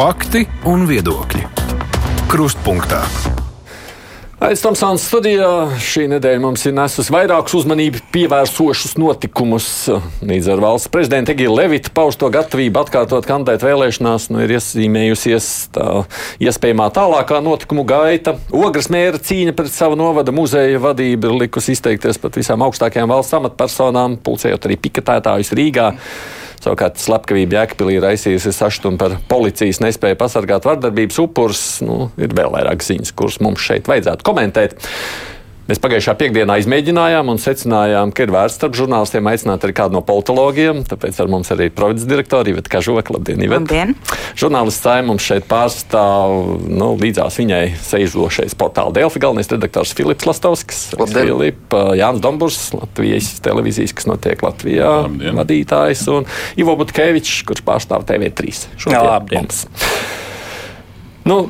Fakti un viedokļi. Krustpunktā. Aizstamsāns studijā šī nedēļa mums ir nesusi vairākus uzmanību pievērsošus notikumus. Līdz ar valsts prezidenta Egīla Levita pausto gatavību atkārtot kandidēt vēlēšanās, nu, ir iezīmējusies tā iespējamā tālākā notikumu gaita. Ogres mēra cīņa pret savu novada muzeja vadību ir likusi izteikties pat visām augstākajām valsts amatpersonām, pulcējot arī piketētājus Rīgā. Savukārt slepkavība Jēkabīlī raisījusi sašutumu par policijas nespēju pasargāt vardarbības upurus. Nu, ir vēl vairāk ziņas, kuras mums šeit vajadzētu komentēt. Mēs pagājušā piekdienā izmēģinājām un secinājām, ka ir vērts starp žurnālistiem aicināt arī kādu no politologiem. Tāpēc ar mums arī ir provinces direktori Iveta Kažoka. Labdien, Iveta! Labdien! Žurnālists Sāja mums šeit pārstāv nu, līdzās viņai seizošais portāla Delfi galvenais redaktors Filips Lastovskis. Filip, Jānis Domburs, Latvijas televīzijas, kas notiek Latvijā, Labdien. vadītājs un Ivo Butkevičs, kurš pārstāv TV3. Jā, labdien! Nu,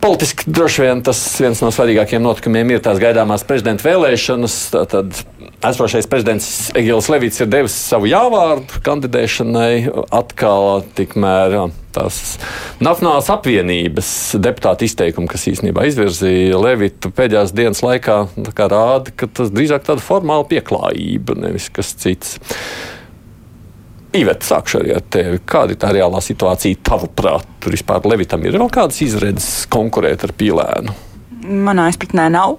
politiski droši vien tas viens no svarīgākajiem notikumiem ir tās gaidāmās prezidenta vēlēšanas. Tad esošais prezidents Egils Levits ir devis savu jāvārdu kandidēšanai atkal tikmēr. Tās Nacionālās apvienības deputāta izteikumi, kas īstenībā izvirzīja Levitu pēdējās dienas laikā, rāda, ka tas drīzāk tāda formāla pieklājība, nevis kas cits. Iveta, sākšu ar tevi. Kāda ir tā reālā situācija tavuprāt? Tur vispār Levitam ir vēl kādas izredzes konkurēt ar pīlēnu? Manā izpratnē nav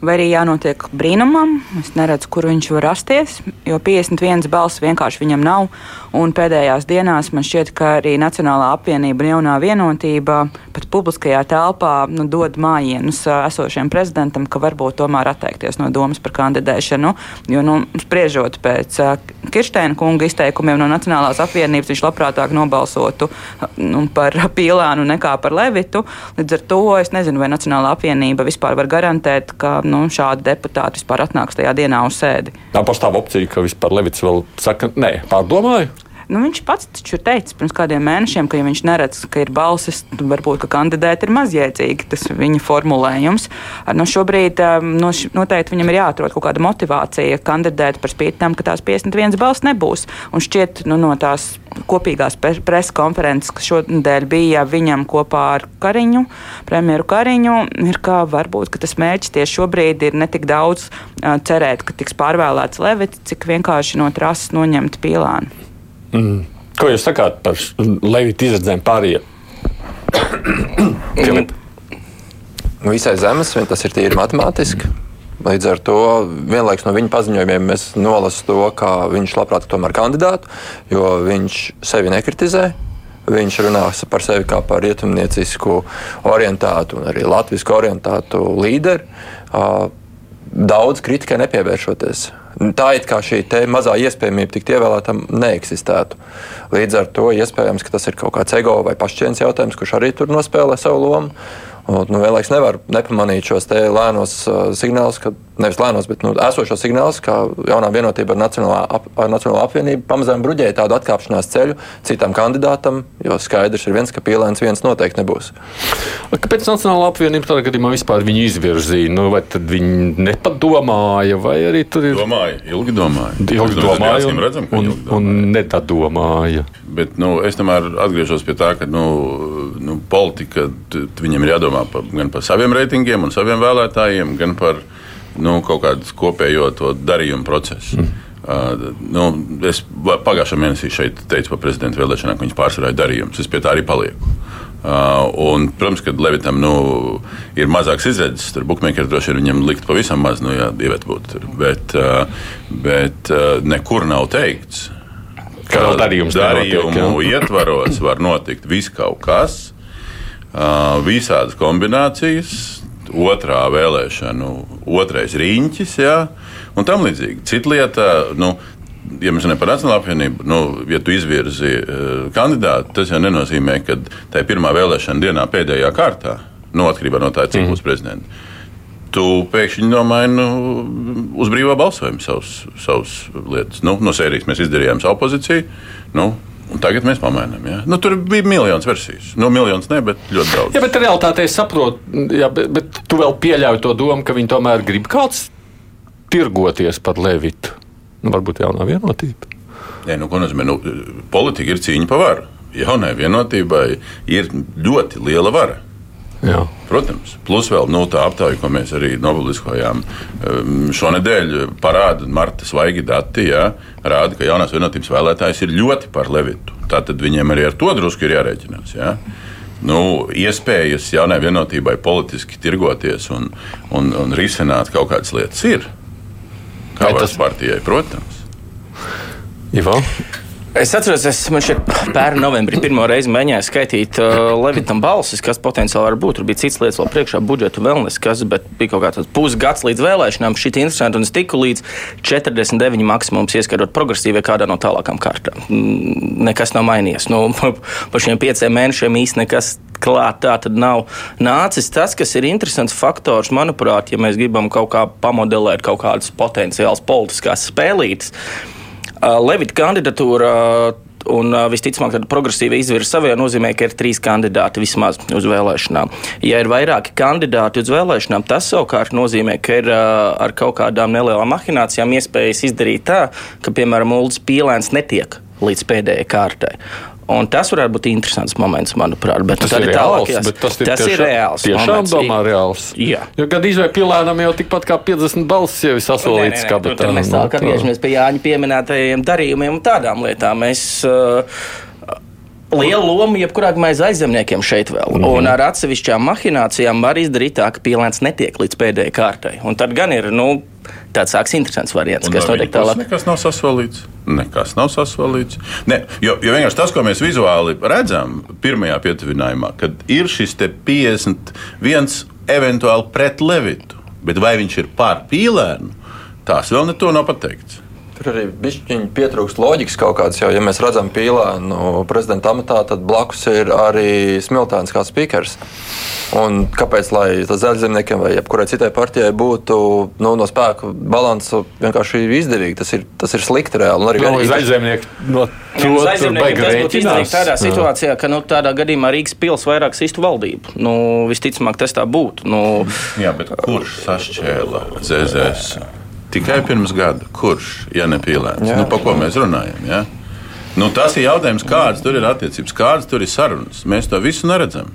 vai arī jānotiek brīnumam. Es neredzu, kur viņš var rasties, jo 51 balss vienkārši viņam nav. Un pēdējās dienās man šķiet, ka arī Nacionālā apvienība un jaunā vienotība pat publiskajā telpā nu, dod mājienus esošiem prezidentam, ka varbūt tomēr atteikties no domas par kandidēšanu. Jo, nu, spriežot pēc Kirsteina kunga izteikumiem no Nacionālās apvienības, viņš labprātāk nobalsotu nu, par Pīlānu nekā par Levitu. Līdz ar to es nezinu, vai Nacionālā apvienība vispār var garantēt, ka nu, šādi deputāti vispār atnāks tajā dienā uz sēdi. Tā pastāv opcija, ka vispār Levits vēl saka, nē, pārdomāju. Nu, viņš pats taču ir teicis pirms kādiem mēnešiem, ka, ja viņš neredz, ka ir balsis, tad varbūt kandidēt ir mazjēdzīgi. Tas ir viņa formulējums. Nu, šobrīd no, noteikti viņam ir jāatrod kaut kāda motivācija kandidēt par spīti tam, ka tās 51 balss nebūs. Un šķiet, nu, no tās kopīgās preses konferences, kas šodien bija viņam kopā ar Kariņu, premjeru Kariņu, ir ka varbūt tas mērķis tieši šobrīd ir ne tik daudz uh, cerēt, ka tiks pārvēlēts Levits, cik vienkārši no trases noņemt pīlānu. Mm. Ko jūs sakāt par Levita izredzēm pārējiem? Visai zemes, tas ir tīri matemātiski. Līdz ar to vienlaikus no viņa paziņojumiem mēs nolasām to, ka viņš labprāt tomēr kandidātu, jo viņš sevi nekritizē. Viņš runā par sevi kā par rietumniecisku orientātu un arī latviešu orientātu līderi. Daudz kritikai nepievēršoties. Tā it kā šī mazā iespējamība tikt ievēlētam neeksistētu. Līdz ar to iespējams, ka tas ir kaut kāds ego vai pašcienas jautājums, kurš arī tur nospēlē savu lomu. Un, nu, vienlaiks nevar nepamanīt šos lēnos uh, signālus, ka nevis lēnos, bet nu, esošos signālus, ka jaunā vienotība ar Nacionālo, ap, ar Nacionālo apvienību pamazām bruģēja tādu atkāpšanās ceļu citam kandidātam, jo skaidrs ir viens, ka pīlēns viens noteikti nebūs. Kāpēc Nacionālā apvienība tādā gadījumā vispār viņu izvirzīja? Nu, vai tad viņi nepadomāja, vai arī tur ir? Domāja, ilgi domāja. Ilgi domāja, un, redzam, un, ilgi domāja. un netadomāja. Bet nu, es tomēr atgriežos pie tā, ka nu, nu, politika viņam ir jādomā par, gan par saviem reitingiem un saviem vēlētājiem, gan par nu, kaut kādu kopējo darījumu procesu. Mm. Uh, nu, es pagājušā mēnesī šeit teicu par prezidenta vēlēšanām, ka viņš pārsvarā ir darījums. Es pie tā arī palieku. Uh, un, protams, ka Levitam nu, ir mazāks izredzes. Tur buļbuļsaktas droši vien viņam likt pavisam maz, nu, ja divi būtu. Bet, uh, bet uh, nekur nav teikts, ka darījums darījumu nenotiek, ietvaros var notikt viss kaut kas, visādas kombinācijas, otrā vēlēšana, otrais riņķis, jā, un tam līdzīgi. Cita lieta, nu, ja mēs runājam par Nacionālo apvienību, nu, ja tu izvirzi kandidātu, tas jau nenozīmē, ka tajā pirmā vēlēšana dienā pēdējā kārtā, nu, atkarībā no tā, cik mm. būs prezidents tu pēkšņi nomaini nu, uz brīvā balsojuma savus, savus lietas. Nu, no sērijas mēs izdarījām savu pozīciju. Nu, Un tagad mēs pamainām. Ja? Nu, tur bija miljonus versijas. Nu, miljonus ne, bet ļoti daudz. Jā, bet realitātē es saprotu, jā, bet, bet tu vēl pieļauj to domu, ka viņi tomēr grib kāds tirgoties par Levitu. Nu, varbūt jaunā vienotība. Nē, nu, ko nozīmē? Nu, politika ir cīņa par varu. jaunai vienotībai ir ļoti liela vara. Jā. Protams, plus vēl nu, tā aptaujā, ko mēs arī nopubliskojām um, šonadēļ, parāda Marta svaigi dati, jā, rāda, ka jaunās vienotības vēlētājs ir ļoti par Levitu. Tātad viņiem arī ar to drusku ir jārēķinās. Jā. Nu, iespējas jaunai vienotībai politiski tirgoties un, un, un risināt kaut kādas lietas ir. Kā tas- partijai, protams. Ivo? Es atceros, es man šeit pērn novembrī pirmo reizi mēģināju skaitīt uh, Levitam balsis, kas potenciāli var būt. Tur bija cits lietas vēl priekšā, budžetu vēl neskas, bet bija kaut kāds pusgads līdz vēlēšanām. Šī ir interesanti, un es tiku līdz 49 maksimums, ieskatot progresīvai kādā no tālākām kārtām. Mm, Nekas nav mainījies. Nu, pa šiem pieciem mēnešiem īsti nekas klāt tā tad nav nācis. Tas, kas ir interesants faktors, manuprāt, ja mēs gribam kaut kā pamodelēt kaut kādas potenciālas politiskās spēlītes. Uh, Levita kandidatūra uh, un uh, visticamāk tāda progresīva izvirza savā nozīmē, ka ir trīs kandidāti vismaz uz vēlēšanām. Ja ir vairāki kandidāti uz vēlēšanām, tas savukārt nozīmē, ka ir ar kaut kādām nelielām mahinācijām iespējas izdarīt tā, ka, piemēram, Ulas pīlēns netiek līdz pēdējai kārtai. Un tas varētu būt interesants moments, manuprāt. Bet Tas ir reāls, tālākajās- bet tas ir, tas tiešām, ir reāls. Tiešām moments. domā reāls. Jā. Jo gan izvēle pilēnam jau tikpat kā 50 balsis jau ir sasolīts kabatā. tur Mēs Nu, tālāk tā. atgriežamies pie Jāņa pieminētajiem darījumiem un tādām lietām. Mēs, uh, Liela loma jebkurā gadījumā aizemniekiem šeit vēl. Mm -hmm. Un ar atsevišķām mahinācijām var izdarīt tā, ka pielēns netiek līdz pēdējai kārtai. Un tad gan ir nu, tāds sāks interesants variants, Un kas no notiek tālāk. Nekas nav sasolīts. Nekas nav sasolīts. Ne, jo, jo vienkārši tas, ko mēs vizuāli redzam, pirmajā pietuvinājumā, kad ir šis te 51 eventuāli pret Levitu, bet vai viņš ir pār pīlēnu, tās vēl ne to nav pateikts. Tur arī bišķiņi pietrūkst loģikas kaut kādas, jo, ja mēs redzam pīlēnu no prezidenta amatā, tad blakus ir arī smiltāns kā spīkers. Un kāpēc, lai tas zaļzemniekiem vai jebkurai citai partijai būtu nu, no spēka balansa vienkārši izdevīgi, tas ir, tas ir slikti reāli. Un arī Nu, vienīgi- zaļzemnieki no to baigi Tas būtu rēķinās. tādā situācijā, ka nu, tādā gadījumā Rīgas pils vairāk sistu valdību. Nu, visticamāk, tas tā būtu. Nu, Jā, bet kurš sašķēla ZZS? Tikai pirms gada. Kurš, ja ne pīlēns? Jā. Nu, par ko mēs runājam? Ja? Nu, tas ir jautājums, kādas tur ir attiecības, kādas tur ir sarunas. Mēs to visu neredzam.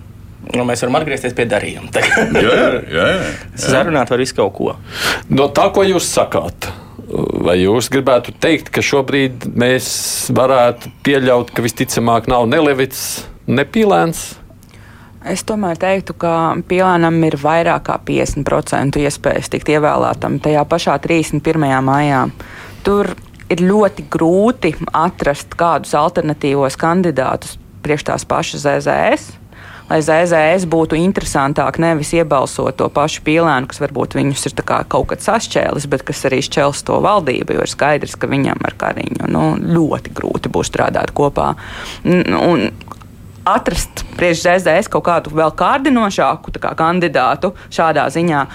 nu, mēs varam atgriezties pie darījuma. Jā, jā, jā. jā. sarunāt var visu kaut ko. No tā, ko jūs sakāt, vai jūs gribētu teikt, ka šobrīd mēs varētu pieļaut, ka visticamāk nav ne Levits, ne Pīlēns? Es tomēr teiktu, ka Pilānam ir vairāk kā 50% iespējas tikt ievēlētam tajā pašā 31. maijā. Tur ir ļoti grūti atrast kādus alternatīvos kandidātus priekš tās pašas ZZS. Lai ZZS būtu interesantāk, nevis iebalsot to pašu pīlēnu, kas varbūt viņus ir kaut kad sašķēlis, bet kas arī šķels to valdību, jo ir skaidrs, ka viņam ar kariņu nu, ļoti grūti būs strādāt kopā. Un, un atrast priekš ZZS kaut kādu vēl kārdinošāku kā, kandidātu šādā ziņā.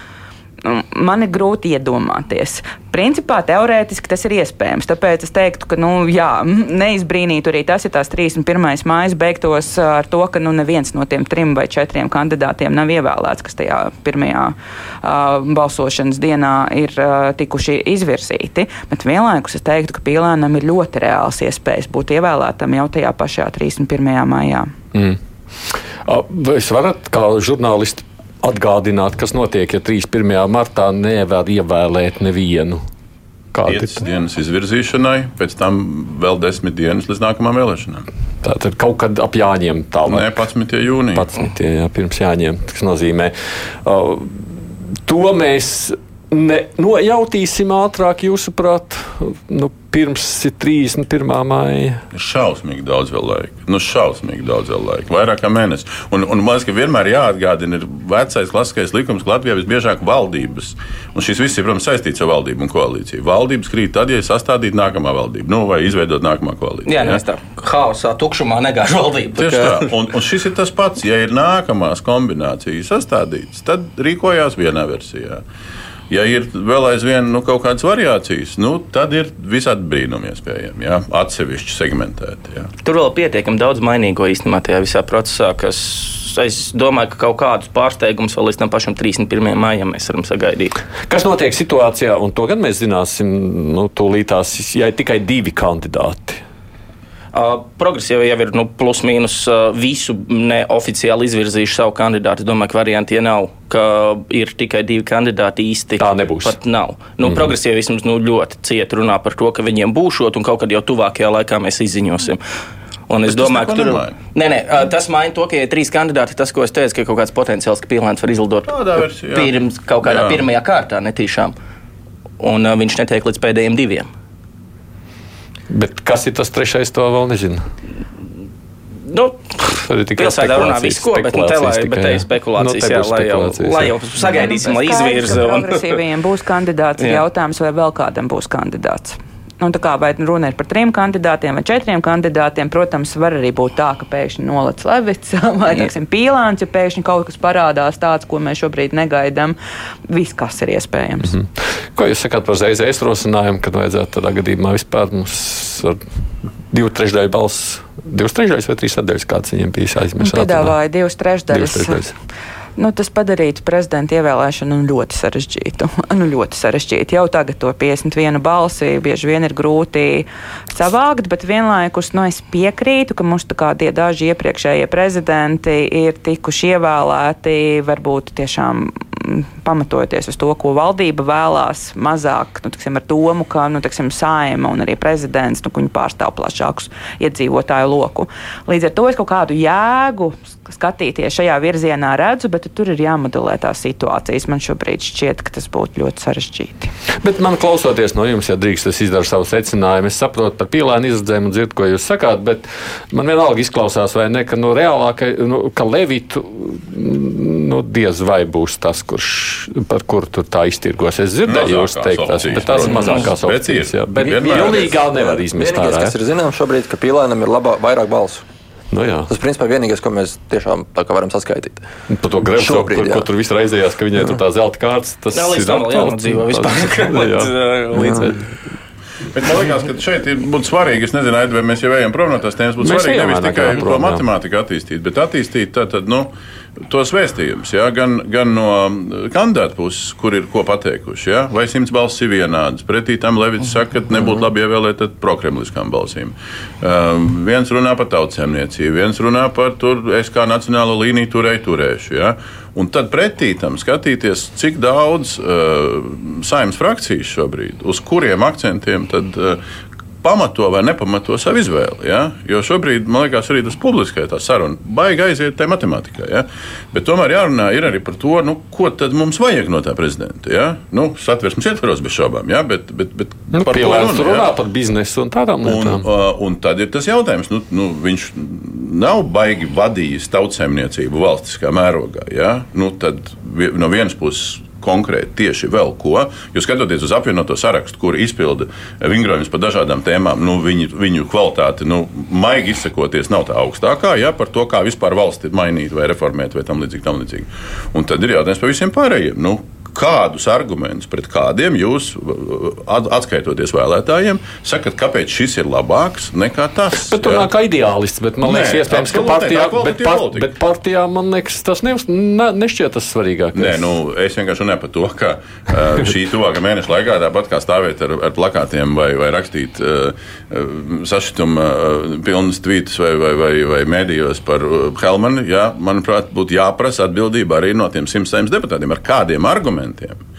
nu, Man ir grūti iedomāties. Principā, teorētiski tas ir iespējams. Tāpēc es teiktu, ka nu, jā, neizbrīnītu arī tas, ja tās 31. mājas beigtos ar to, ka nu, neviens no tiem trim vai četriem kandidātiem nav ievēlēts, kas tajā pirmajā uh, balsošanas dienā ir uh, tikuši izvirzīti. Bet vienlaikus es teiktu, ka Pīlēnam ir ļoti reāls iespējas būt ievēlētam jau tajā pašā 31. maijā. Mm. Jūs varat kā žurnālisti atgādināt, kas notiek, ja 31. martā nevar ievēlēt nevienu? Kādi Piecas dienas izvirzīšanai, pēc tam vēl desmit dienas līdz nākamajām vēlēšanām. tā tad kaut kad ap jāņem tālāk? Nē, 11. jūnija. 11. Jā, pirms jāņem. Tas nozīmē, uh, to mēs nenojautīsim ātrāk, jūsuprāt, nu, pirms ir 31. maija. Ir šausmīgi daudz vēl laika. Nu, šausmīgi daudz vēl laika. Vairāk kā mēnesis. Un, un man liekas, ka vienmēr jāatgādina, ir vecais klasiskais likums, ka Latvijā visbiežāk valdības. Un šis viss ir, protams, saistīts ar valdību un koalīciju. Valdības krīt tad, ja ir sastādīta nākamā valdība, nu, vai izveidot nākamā koalīcija. Jā, mēs tā haosā, tukšumā negāž valdību. Tieši tā. Un, un šis ir tas pats. Ja ir nākamās kombinācijas sastādītas, tad rīkojās vienā versijā. Ja ir vēl aizvien nu, kaut kādas variācijas, nu, tad ir visādi brīnumi iespējami. Ja? Atsevišķi segmentēti. Ja? Tur vēl pietiekami daudz mainīgo īstenībā tajā visā procesā, kas es domāju, ka kaut kādus pārsteigumus vēl līdz tam pašam 31. maijam mēs varam sagaidīt. Kas notiek situācijā, un to gan mēs zināsim, nu, tūlītās, ja ir tikai divi kandidāti? Uh, progresīvi jau ir nu, plus mīnus uh, visu neoficiāli izvirzījuši savu kandidātu. Es domāju, ka varianti ja nav, ka ir tikai divi kandidāti īsti. Tā nebūs. Pat nav. Nu, mm -hmm. Progresīvi vismaz nu, ļoti cieti runā par to, ka viņiem būšot un kaut kad jau tuvākajā laikā mēs izziņosim. Un es Bet tas domāju, ka tur nemaina. nē, nē, tas maina to, ka ja ir trīs kandidāti. Tas, ko es teicu, ka ir kaut kāds potenciāls, ka Pīlāns var izlidot pirms kaut kādā Jā. pirmajā kārtā netīšām. Un uh, viņš netiek līdz pēdējiem diviem. Bet kas ir tas trešais, to vēl nezinu. Nu, Tur ir tikai Pilsētā runā visu, ko, bet, nu, te, lai, bet te ir spekulācijas, Nu, jā, būs lai, jau, lai jau sagaidīsim, lai izvirza. Un... Progresīvajiem būs kandidāts. Jautājums, vai vēl kādam būs kandidāts. Nu, tā kā vai runa ir par trim kandidātiem vai četriem kandidātiem, protams, var arī būt tā, ka pēkšņi nolaists Levits vai teiksim, pīlāns, ja pēkšņi kaut kas parādās tāds, ko mēs šobrīd negaidām. Viss, kas ir iespējams. Mm -hmm. Ko jūs sakāt par ZZS rosinājumu, kad vajadzētu tādā gadījumā vispār mums ar divu trešdaļu balsu, divas trešdaļas vai trīs sadaļas, kāds viņiem bija aizmirsts? Piedāvāja divas trešdaļas. Divas trešdaļas. Nu, tas padarītu prezidenta ievēlēšanu nu, ļoti sarežģītu. Nu, ļoti sarežģītu. Jau tagad to 51 balsi bieži vien ir grūti savākt, bet vienlaikus nu, es piekrītu, ka mums tie daži iepriekšējie prezidenti ir tikuši ievēlēti varbūt tiešām pamatojoties uz to, ko valdība vēlās, mazāk nu, tiksim, ar domu, ka nu, tiksim, saima un arī prezidents nu, pārstāv plašākus iedzīvotāju loku. Līdz ar to es kaut kādu jēgu skatīties šajā virzienā redzu, bet tur ir jāmodelē tās situācijas. Man šobrīd šķiet, ka tas būtu ļoti sarežģīti. Bet man klausoties no jums, ja drīkst, es izdaru savu secinājumu. Es saprotu par pīlānu izredzēm un dzirdu, ko jūs sakāt, bet man vienalga izklausās, vai ne, ka no reālākai, nu, ka Levitu nu, diez vai būs tas, kurš, par kuru tur tā iztirgos. Es dzirdēju jūs teiktās, bet tās ir mazākās opcijas. ir. jā. Bet pilnīgi nevar izmest ārā. kas ir zināms šobrīd, ka pīlēnam ir labā, vairāk balsu. Nu, jā. Tas principā vienīgais, ko mēs tiešām varam saskaitīt. Par to Šobrīd, kur, jā. kur tur viss raizējās, ka viņai tur tā zelta kārtas. Tas Jā, līdz ir jānodzīvo vispār. Jā. Bet man liekas, ka šeit ir būtu svarīgi, es nezinu, vai mēs jau ejam prom no tās tēmas, būtu Mēs svarīgi nevis tikai to jā. matemātiku attīstīt, bet attīstīt tātad, nu, tos vēstījumus, ja, gan, gan no kandidātu puses, kur ir ko pateikuši, ja, vai simts balsis ir vienādas. Pretī tam Levits saka, ka nebūtu labi ievēlēt prokremliskām balsīm. Um, viens runā par tautsēmniecību, viens runā par tur, es kā nacionālo līniju turēju, turēšu. Ja. Un tad pretī tam skatīties, cik daudz uh, saimnes frakcijas šobrīd, uz kuriem akcentiem tad uh, pamato vai nepamato savu izvēli. Ja? Jo šobrīd, man liekas, arī tas publiskais saruna baigi aiziet tajā matemātikā. Ja? Bet tomēr jārunā arī par to, nu, ko tad mums vajag no tā prezidenta. Ja? Nu, satversmes ietvaros bez šaubām, ja? bet, bet, bet Nu, par to runa, tur ja? runā par biznesu un tādām Un, lietām. uh, un tad ir tas jautājums, nu, nu, viņš nav baigi vadījis tautsēmniecību valstiskā mērogā. Ja? Nu, tad no vienas puses. Konkrēti, tieši vēl ko. Jūs skatoties uz apvienoto sarakstu, kur izpilda vingrojums par dažādām tēmām, nu, viņu, viņu kvalitāte, nu, maigi izsakoties, nav tā augstākā, ja par to, kā vispār valsts ir mainīta vai reformēta vai tam līdzīgi. Tam līdzīgi. Un tad ir jautājums par visiem pārējiem. Nu, Kādus argumentus pret kādiem jūs, at- atskaitoties vēlētājiem, sakat, kāpēc šis ir labāks nekā tas? Bet tur ja? nāk kā ideālists, bet man Nē, liekas, iespējams, ka partijā, bet, par, bet partijā man liekas, tas ne, ne, nešķiet tas svarīgākais. Nē, nu, es vienkārši runāju par to, ka uh, šī tuvākā mēneša laikā, tāpat kā stāvēt ar, ar plakātiem vai, vai rakstīt uh, sašutuma uh, pilnas tvītus vai, vai, vai, vai mēdījos par Helmanu, jā, manuprāt, būtu jāprasa atbildība arī no tiem simtiem deputātiem ar kādiem argumentiem. compliment him.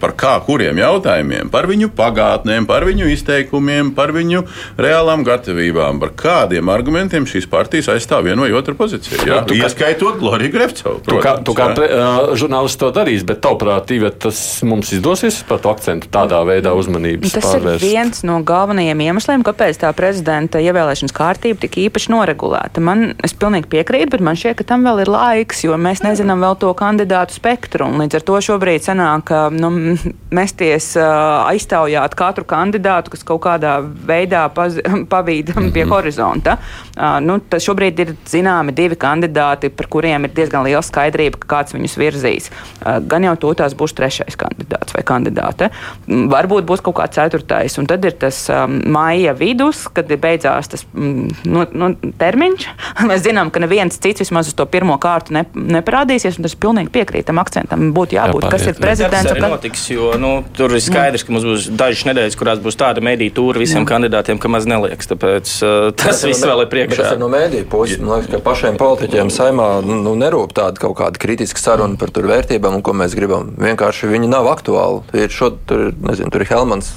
Par kā, kuriem jautājumiem, par viņu pagātnēm, par viņu izteikumiem, par viņu reālām gatavībām, par kādiem argumentiem šīs partijas aizstāv vienu vai otru pozīciju. Jā, tu kā- ieskaitot Gloriju Grefcovu. Tu kā, tu kā pre, uh, žurnālists to darīs, bet tavuprāt, Ivet, tas mums izdosies par to akcentu tādā veidā uzmanības Tas pārvērst. ir viens no galvenajiem iemesliem, kāpēc tā prezidenta ievēlēšanas kārtība tik īpaši noregulēta. Man, es pilnīgi piekrītu, bet man šķiet, ka tam vēl ir laiks, jo mēs nezinām vēl to kandidātu spektru. Līdz ar to šobrīd sanāk, ka nu, mesties uh, aiztaujāt katru kandidātu, kas kaut kādā veidā paz, pavīd pie horizonta. Uh, nu, tas šobrīd ir zināmi divi kandidāti, par kuriem ir diezgan liela skaidrība, ka kāds viņus virzīs. Uh, gan jau to tās būs trešais kandidāts vai kandidāte. Mm, Varbūt būs kaut kāds ceturtais, un tad ir tas um, maija vidus, kad beidzās tas mm, nu, nu, termiņš. Mēs zinām, ka neviens cits vismaz uz to pirmo kārtu ne, neparādīsies, un tas pilnīgi piekrītam akcentam. Būtu jābūt, Jā, kas ir pāriet, prezidents. Kas- notiks jo nu, tur ir skaidrs, ka mums būs dažas nedēļas, kurās būs tāda mediju tūra visiem Jā. kandidātiem, ka maz neliekas. Tāpēc uh, tas viss vēl ir priekšā. Tas ir no mediju puses. Man liekas, ka pašiem politiķiem saimā nu, nerūp tāda kaut kāda kritiska saruna par tur vērtībām un ko mēs gribam. Vienkārši viņi nav aktuāli. Ir šo, tur, nezinu, tur ir Helmans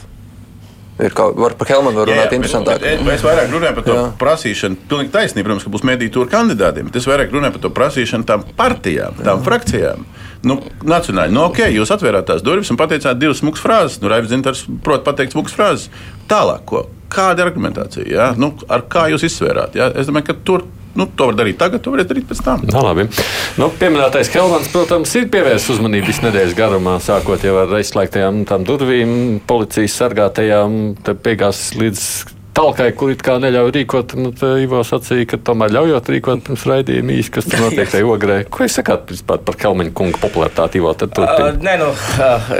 Ir kā, var par Helmanu runāt jā, interesantāk. Bet, mēs vairāk runājam par to jā. prasīšanu. Pilnīgi taisnība, protams, ka būs mediju tūri kandidātiem. Bet es vairāk runāju par to prasīšanu tām partijām, tām jā. frakcijām. Nu, nacionāli, nu, ok, jūs atvērāt tās durvis un pateicāt divas smukas frāzes. Nu, Raivs Zintars prot pateikt smukas frāzes. Tālāk, ko? Kāda ir argumentācija? Ja? Nu, ar kā jūs izsvērāt? Ja? Es domāju, ka tur Nu, to var darīt tagad, to var darīt pēc tam. Tā, labi. Nu, pieminētais Helmans, protams, ir pievērsis uzmanību visu nedēļas garumā, sākot jau ar aizslēgtajām durvīm, policijas sargātajām, beigās līdz talkai, kur it kā neļauj rīkot. Nu, Ivo sacīja, ka tomēr ļaujot rīkot pirms raidījuma īsi, kas tur notiek tajā ogrē. Ko jūs sakāt vispār par Kalniņa kunga popularitāti? Ivo, uh, nē, nu, uh,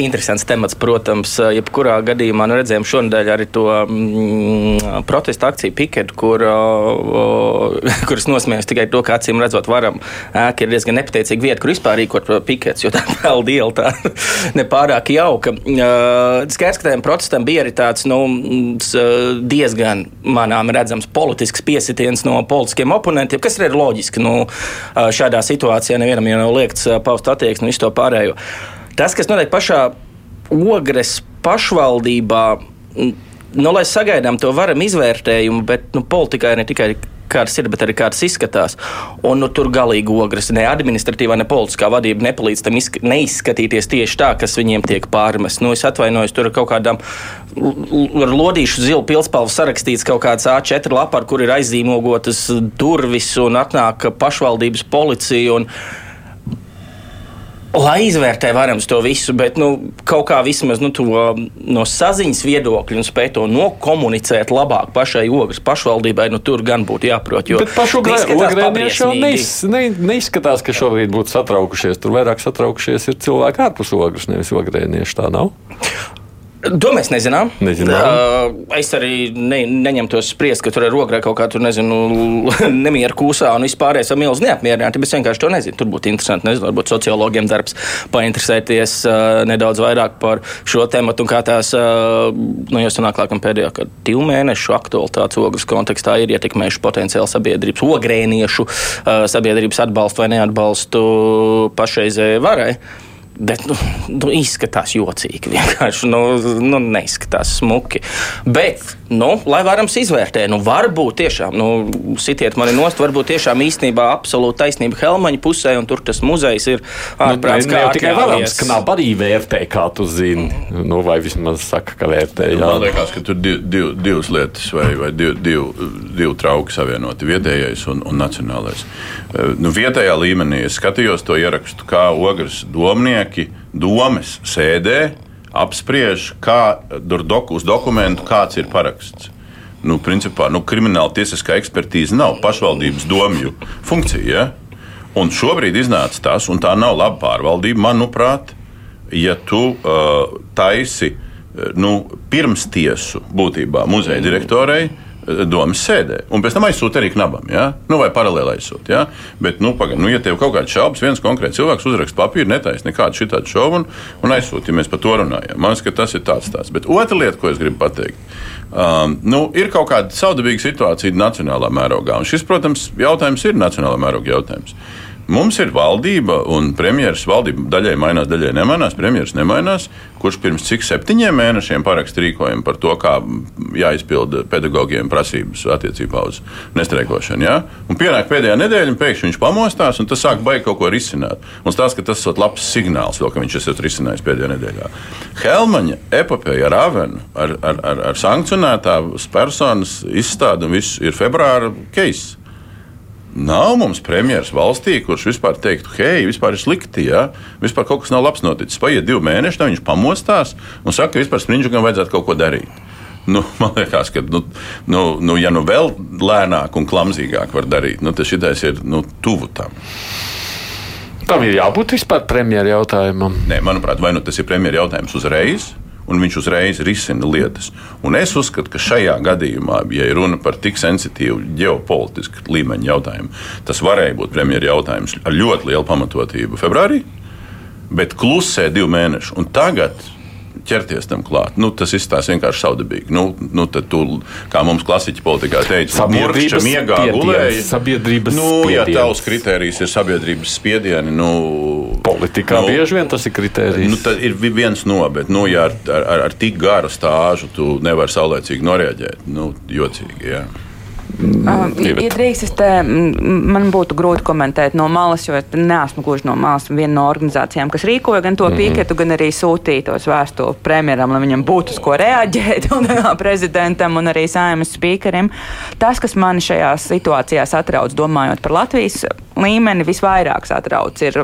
interesants temats, protams. Jebkurā gadījumā nu, redzējām šonadēļ arī to mm, protestu akciju Piketu, kur, uh, kuras nosmējās tikai to, ka acīm redzot, varam ēka ir diezgan nepateicīga vieta, kur vispār rīkot pikets, jo tā vēl diela tā nepārāk jauka. Uh, Skaidrs, ka tajam protestam bija arī tāds, nu, diezgan manām redzams politisks piesitiens no politiskiem oponentiem, kas ir loģiski. Nu, šādā situācijā nevienam jau nav liekts paust attieksmi visu to pārējo. Tas, kas notiek pašā ogres pašvaldībā, nu, lai sagaidām to varam izvērtējumu, bet nu, politikā ir ne tikai kādas ir, bet arī kādas izskatās. Un nu, tur galīgi ogres, ne administratīvā, ne politiskā vadība nepalīdz tam neizskatīties tieši tā, kas viņiem tiek pārmests. Nu, es atvainojos, tur ir kaut kādām ar lodīšu zilu pilspalvu sarakstīts kaut kāds A4 lapā, kur ir aizīmogotas durvis un atnāk pašvaldības policija. Un, Lai izvērtē varams to visu, bet nu, kaut kā vismaz nu, to, no saziņas viedokļa un spēj to nokomunicēt labāk pašai ogres pašvaldībai, nu, tur gan būtu jāprot. Bet pašu ogrēnieši jau neiz, ne, neizskatās, ka šobrīd būtu satraukušies. Tur vairāk satraukušies ir cilvēki ārpus ogres, nevis ogrēnieši. Tā nav. To mēs nezinām. nezinām. Uh, es arī ne, neņemtos spriest, ka tur ir rokā kaut kā tur, nezinu, nemieru kūsā un vispārējais ar milzu neapmierināti. Es vienkārši to nezinu. Tur būtu interesanti, nezinu, varbūt sociologiem darbs painteresēties uh, nedaudz vairāk par šo tēmu un kā tās, uh, nu, jau sanāk, laikam pēdējā, divu mēnešu aktualitātes ogles kontekstā ir ietekmējuši potenciāli sabiedrības, ogrēniešu uh, sabiedrības atbalstu vai neatbalstu pašreizējai varai. Bet nu, nu, izskatās jocīgi. Vienkārši nu, nu, neizskatās smuki. Bet, nu, lai varam izvērtēt, nu, varbūt tiešām, nu, sitiet mani nost, varbūt tiešām īstenībā absolūti taisnība Helmaņa pusē, un tur tas muzejs ir ārprāts. Nu, ne, ne tikai varams, ka nav arī vērtē, kā tu zini, nu, vai vismaz saka, ka vērtē. Jā. Man liekas, ka tur div, div, divas lietas vai, vai div, div, divi trauki savienoti - vietējais un, un nacionālais. Nu, vietējā līmenī es skatījos to ierakstu, kā ogres domnieki domes sēdē apspriež, kā doku, uz dokumentu kāds ir paraksts. Nu, principā, nu, krimināla tiesiskā ekspertīze nav pašvaldības domju funkcija. Ja? Un šobrīd iznāca tas, un tā nav laba pārvaldība, manuprāt, ja tu uh, taisi nu, pirms tiesu būtībā muzeja direktorei domas sēdē. Un pēc tam aizsūta arī knabam, ja? nu, vai paralēli aizsūta. Ja? Bet, nu, pagaid, nu, ja tev kaut kāds šaubas, viens konkrēts cilvēks uzraksta papīru, netaisa nekādu šitādu šovu un, un aizsūta, ja mēs par to runājam. Man liekas, ka tas ir tāds tāds. Bet otra lieta, ko es gribu pateikt, um, nu, ir kaut kāda saudabīga situācija nacionālā mērogā. Un šis, protams, jautājums ir nacionālā mēroga jautājums. Mums ir valdība un premjeras. Valdība daļai mainās, daļai nemainās. Premjeras nemainās. Kurš pirms cik septiņiem mēnešiem paraksta rīkojumu par to, kā jāizpilda pedagogiem prasības attiecībā uz nestreikošanu. Ja? Un pienāk pēdējā nedēļa, un pēkšņi viņš pamostās, un tas sāk baigt kaut ko risināt. Un stāsta, ka tas ir labs signāls, vēl, ka viņš esat risinājis pēdējā nedēļā. Helmaņa epopeja ar Avenu, ar, ar, ar, ar sankcionētās personas izstādi un viss ir februāra case. Nav mums premjeras valstī, kurš vispār teiktu, hei, vispār ir slikti, ja vispār kaut kas nav labs noticis. Paiet divi mēneši, tad viņš pamostās un saka, ka vispār Springam vajadzētu kaut ko darīt. Nu, man liekas, ka, nu, nu, nu, ja nu vēl lēnāk un klamzīgāk var darīt, nu, tad šis ir nu, tuvu tam. Tam ir jābūt vispār premjeras jautājumam. Nē, manuprāt, vai nu tas ir premjeras jautājums uzreiz, un viņš uzreiz risina lietas. Un es uzskatu, ka šajā gadījumā, ja runa par tik sensitīvu ģeopolitisku līmeņa jautājumu, tas varēja būt premjeras jautājums ar ļoti lielu pamatotību februārī. bet klusē divi mēneši. Un tagad ķerties tam klāt. Nu, tas izstāsta vienkārši savdabīgi. Nu, nu, tu, kā mums klasiķi politikā teica, sabiedrības miegā gulēja. Sabiedrības nu, ja tavs kritērijs ir sabiedrības spiedieni, nu, politikā nu, bieži vien tas ir kritērijs. Nu, tas ir viens no, bet, nu, ja ar, ar, ar tik garu stāžu tu nevari saulēcīgi noreaģēt, nu, jocīgi. Jā. Uh, ja drīkst, es te, man būtu grūti komentēt no malas, jo es neesmu gluži no malas. Viena no organizācijām, kas rīkoja gan to mm piketu, gan arī sūtīja tos vēstuli premjeram, lai viņam būtu uz ko reaģēt, un prezidentam un arī saimas spīkerim. Tas, kas man šajās situācijās atrauc, domājot par Latvijas līmeni, visvairāk satrauc, ir,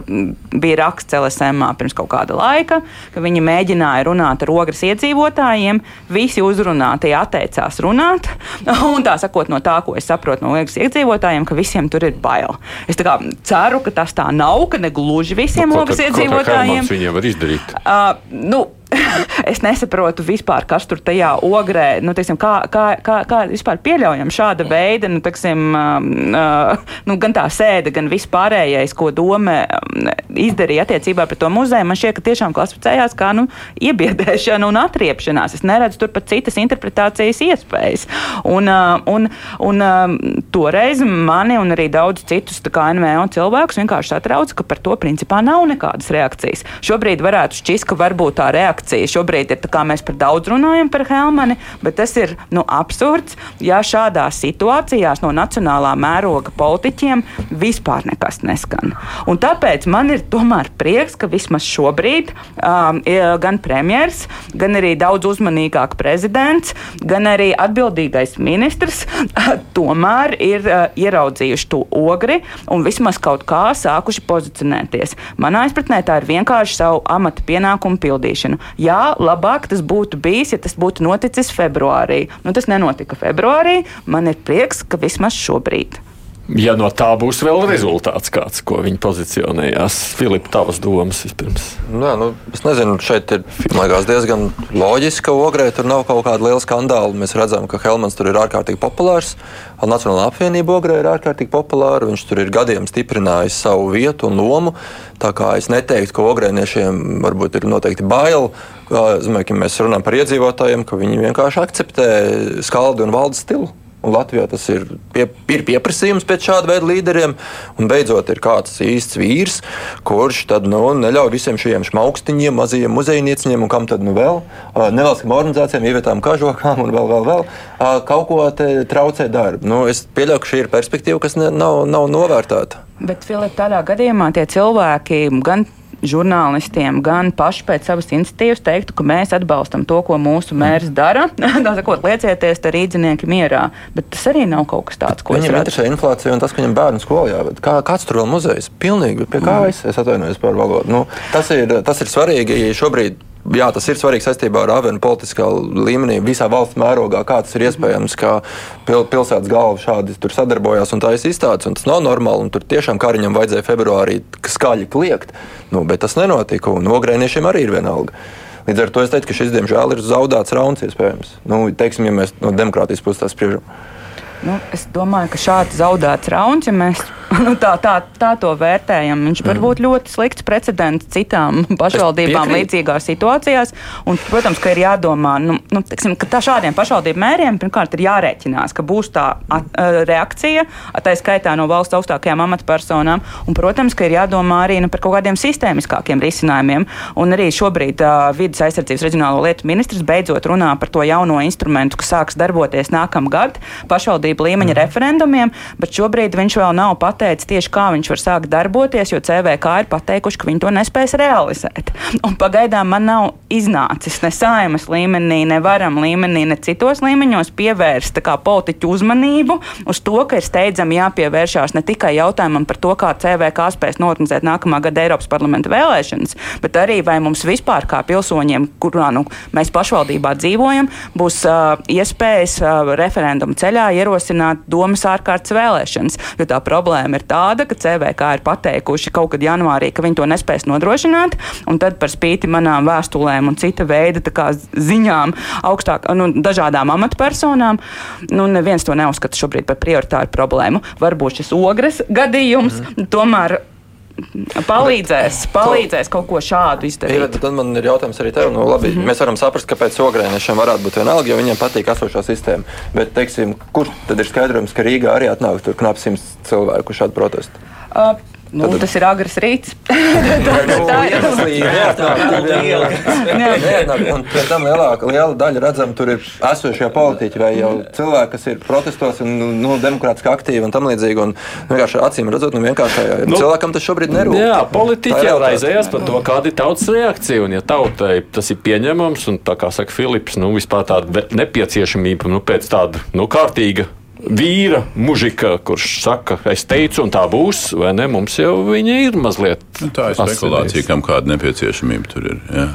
bija raksts LSM pirms kaut kāda laika, ka viņi mēģināja runāt ar ogres iedzīvotājiem. Visi uzrunātie atteicās runāt, un tā sakot, no tā ko es saprotu no Liegas iedzīvotājiem, ka visiem tur ir bail. Es ceru, ka tas tā nav, ka ne gluži visiem nu, Liegas iedzīvotājiem. Tas viņiem var izdarīt. Uh, nu, es nesaprotu vispār, kas tur tajā ogrē, nu, teiksim, kā, kā, kā, kā vispār pieļaujam šāda veida, nu, teiksim, uh, nu, gan tā sēde, gan vispārējais, ko doma um, izdarīja attiecībā pret to muzeju, man šķiet, ka tiešām klasificējās kā, nu, iebiedēšana un atriepšanās. Es neredzu tur pat citas interpretācijas iespējas. Un, uh, un, un uh, toreiz mani un arī daudz citus NVO cilvēkus vienkārši satrauc, ka par to principā nav nekādas reakcijas. Šobrīd varētu šķist, ka varbūt tā reakcija reakcija. Šobrīd ir tā kā mēs par daudz runājam par Helmani, bet tas ir nu, absurds, ja šādās situācijās no nacionālā mēroga politiķiem vispār nekas neskan. Un tāpēc man ir tomēr prieks, ka vismaz šobrīd um, gan premjers, gan arī daudz uzmanīgāk prezidents, gan arī atbildīgais ministrs tomēr ir uh, ieraudzījuši to ogri un vismaz kaut kā sākuši pozicionēties. Manā izpratnē tā ir vienkārši savu amata pienākumu pildīšana. Jā, labāk tas būtu bijis, ja tas būtu noticis februārī. Nu, tas nenotika februārī. Man ir prieks, ka vismaz šobrīd. Ja no tā būs vēl rezultāts, kāds, ko viņi pozicionējās, Filipa, tavas domas vispirms. Jā, nu, es nezinu, šeit ir liekas, diezgan loģiski, ka Ogrē tur nav kaut kāda liela skandāla. Mēs redzam, ka Helmans tur ir ārkārtīgi populārs. Nacionālā apvienība Ogrē ir ārkārtīgi populāra. Viņš tur ir gadiem stiprinājis savu vietu un lomu. Tā kā es neteiktu, ka ogrēniešiem varbūt ir noteikti bail. Es domāju, ka mēs runājam par iedzīvotājiem, ka viņi vienkārši akceptē skaldu un valdes stilu. Latvijā tas ir, pie, ir pieprasījums pēc šāda veida līderiem. Un beidzot, ir kāds īsts vīrs, kurš tad, nu, neļauj visiem šiem šmaukstiņiem, mazajiem muzejniecībiem un kam tad nu vēl, nevalstiskām organizācijām, ievietām kažokām un vēl, vēl, vēl kaut ko traucē darbu. Nu, es pieļauju, ka šī ir perspektīva, kas ne, nav, nav novērtēta. Bet, Filip, tādā gadījumā tie cilvēki gan žurnālistiem, gan paši pēc savas iniciatīvas teiktu, ka mēs atbalstam to, ko mūsu mērs dara. Tā sakot, liecieties te rīdzinieki mierā. Bet tas arī nav kaut kas tāds, ko viņam interesē inflācija un tas, ka viņam bērnu skolā jāved. Kā, kāds tur vēl muzejs? Pilnīgi pie kājas. Es atvainojos par valodu. Nu, tas, ir, tas ir svarīgi šobrīd jā, tas ir svarīgi saistībā ar Avenu politiskā līmenī, visā valsts mērogā, kā tas ir iespējams, ka pil, pilsētas galva šādi sadarbojās un tā ir izstādes. Tas nav normāli, un tur tiešām Kariņam vajadzēja februārī skaļi kliegt, nu, bet tas nenotika, un ogrēniešiem arī ir vienalga. Līdz ar to es teiktu, ka šis, diemžēl, ir zaudēts rauns iespējams. Nu, teiksim, ja mēs no demokrātijas puses spriežam. Nu, es domāju, ka šāds zaudēts rauns, ja mēs nu, tā, tā, tā to vērtējam, viņš var būt ļoti slikts precedents citām pašvaldībām līdzīgās situācijās. Un, protams, ka ir jādomā, nu, nu, teksim, ka tā šādiem pašvaldību mēriem pirmkārt ir jārēķinās, ka būs tā at, reakcija, tā skaitā no valsts augstākajām amatpersonām. Un, protams, ka ir jādomā arī nu, par kaut kādiem sistēmiskākiem risinājumiem. Un arī šobrīd uh, vidas aizsardzības reģionālo lietu ministrs beidzot runā par to jauno instrumentu, kas sāks darboties nākamgad pašvaldību līmeņa mm. referendumiem, bet šobrīd viņš vēl nav pateicis tieši, kā viņš var sākt darboties, jo CVK ir pateikuši, ka viņi to nespēs realizēt. Un pagaidām man nav iznācis ne saimas līmenī, ne varam līmenī, ne citos līmeņos pievērst politiķu uzmanību uz to, ka ir steidzami jāpievēršās ne tikai jautājumam par to, kā CVK spēs norganizēt nākamā gada Eiropas parlamenta vēlēšanas, bet arī vai mums vispār kā pilsoņiem, kurā nu, mēs pašvaldībā dzīvojam, būs uh, iespējas uh, referendumu ceļā ierosināt domas ārkārtas vēlēšanas. Jo tā problēma ir tāda, ka CVK ir pateikuši kaut kad janvārī, ka viņi to nespēs nodrošināt, un tad par spīti manām vēstulēm un cita veida kā, ziņām augstāk, nu, dažādām amatpersonām, nu, neviens to neuzskata šobrīd par prioritāru problēmu. Varbūt šis ogres gadījums mm. tomēr palīdzēs, palīdzēs kaut ko šādu izdarīt. Jā, tad man ir jautājums arī tev. Nu, labi, mm -hmm. Mēs varam saprast, kāpēc ogrēniešiem varētu būt vienalga, jo viņiem patīk esošā sistēma. Bet, teiksim, kur tad ir skaidrojums, ka Rīgā arī atnāk tur knap simts cilvēku šādu protestu? Uh, Nu, Tad... Tas ir agrs rīts. tā ir monēta. Pēc tam lielāka, liela daļa redzam, tur ir esošie politiķi vai jau cilvēki, kas ir protestos un nu, demokrātiski aktīvi un tam līdzīgi. Un, vienkārši acīm redzot, nu, vienkārši nu, cilvēkam tas šobrīd nerūp. Jā, politiķi jau raizējās par to, kāda ir tautas reakcija. Un, ja tautai tas ir pieņemams, un tā kā saka Filips, nu, vispār tāda nepieciešamība nu, pēc tāda nu, kārtīga vīra, mužika, kurš saka, es teicu, un tā būs, vai ne? Mums jau viņa ir mazliet. Nu, tā ir spekulācija, kam kāda nepieciešamība tur ir. Jā.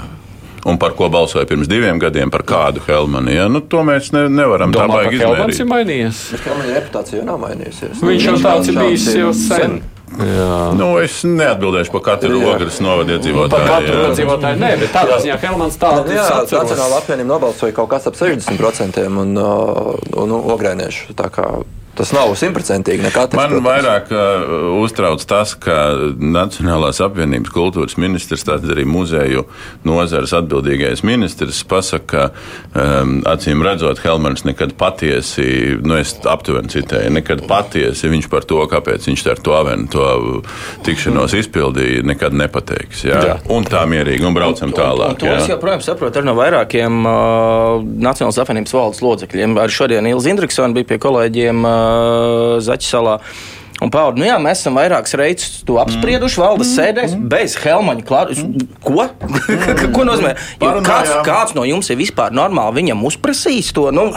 Un par ko balsoja pirms diviem gadiem, par kādu Helmanu. Ja? Nu, to mēs ne, nevaram Domā, tā baigi izdarīt. Helmans ir mainījies. Bet Helmana reputācija jau nav mainījusies. Viņš jau tāds ir bijis jau sen. sen. Jā. Nu, es neatbildēšu par katru ogres novadu iedzīvotāju. Par katru iedzīvotāju nē, bet tādā ziņā Helmans tāds - jā, Nacionāla apvienība nobalsoja kaut kas ap 60% un, un, un ogrēniešu. Tas nav simtprocentīgi. Man protams. vairāk uh, uztrauc tas, ka Nacionālās apvienības kultūras ministrs, tātad arī muzeju nozares atbildīgais ministrs, pasaka, ka um, acīm redzot, Helmans nekad patiesi, nu es aptuveni citēju, nekad patiesi viņš par to, kāpēc viņš ar to avenu to tikšanos izpildīja, nekad nepateiks. Jā? Jā. Un tā mierīgi, un braucam tālāk. Un, un, un to es joprojām saprotu ar no vairākiem uh, Nacionālās apvienības valdes locekļiem. Arī šodien Ilza Indriksona bija pie kolēģiem. Uh, Zaķisalā. Un paudu, nu jā, mēs esam vairākas reizes to apsprieduši valdes mm. sēdēs mm. bez Helmaņa klāta. Ko? Ko nozīmē? Ja kāds, kāds no jums ir vispār normāli viņam uzprasījis to? Nu,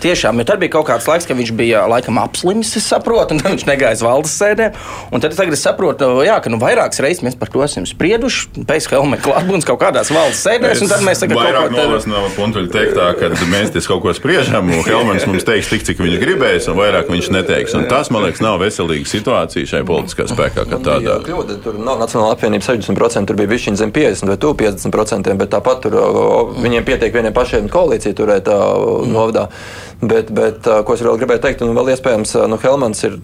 Tiešām, jo tad bija kaut kāds laiks, kad viņš bija laikam apslims, es saprotu, un viņš negāja uz valdes sēdēm. Un tad tagad es saprotu, jā, ka nu, vairākas reizes mēs par to esam sprieduši. Pēc Helmeta klātbūtnes kaut kādās valdes sēdēs, un tad mēs tagad vairāk kaut ko tādu no puntuļu teikt, tā, ka mēs te kaut ko spriežam, un Helmets mums teiks tik, cik viņš gribēs, un vairāk viņš neteiks. Un tas, man liekas, nav veselīga situācija šai politiskā spēkā, kā tādā. Kļūda, tur nav Nacionāla apvienība 60%, tur bija višķiņa zem 50 vai 50%, bet tāpat tur viņiem pietiek vieniem pašiem koalīciju turēt novadā. Bet, bet ko es vēl gribēju teikt, un vēl iespējams, nu, Helmans ir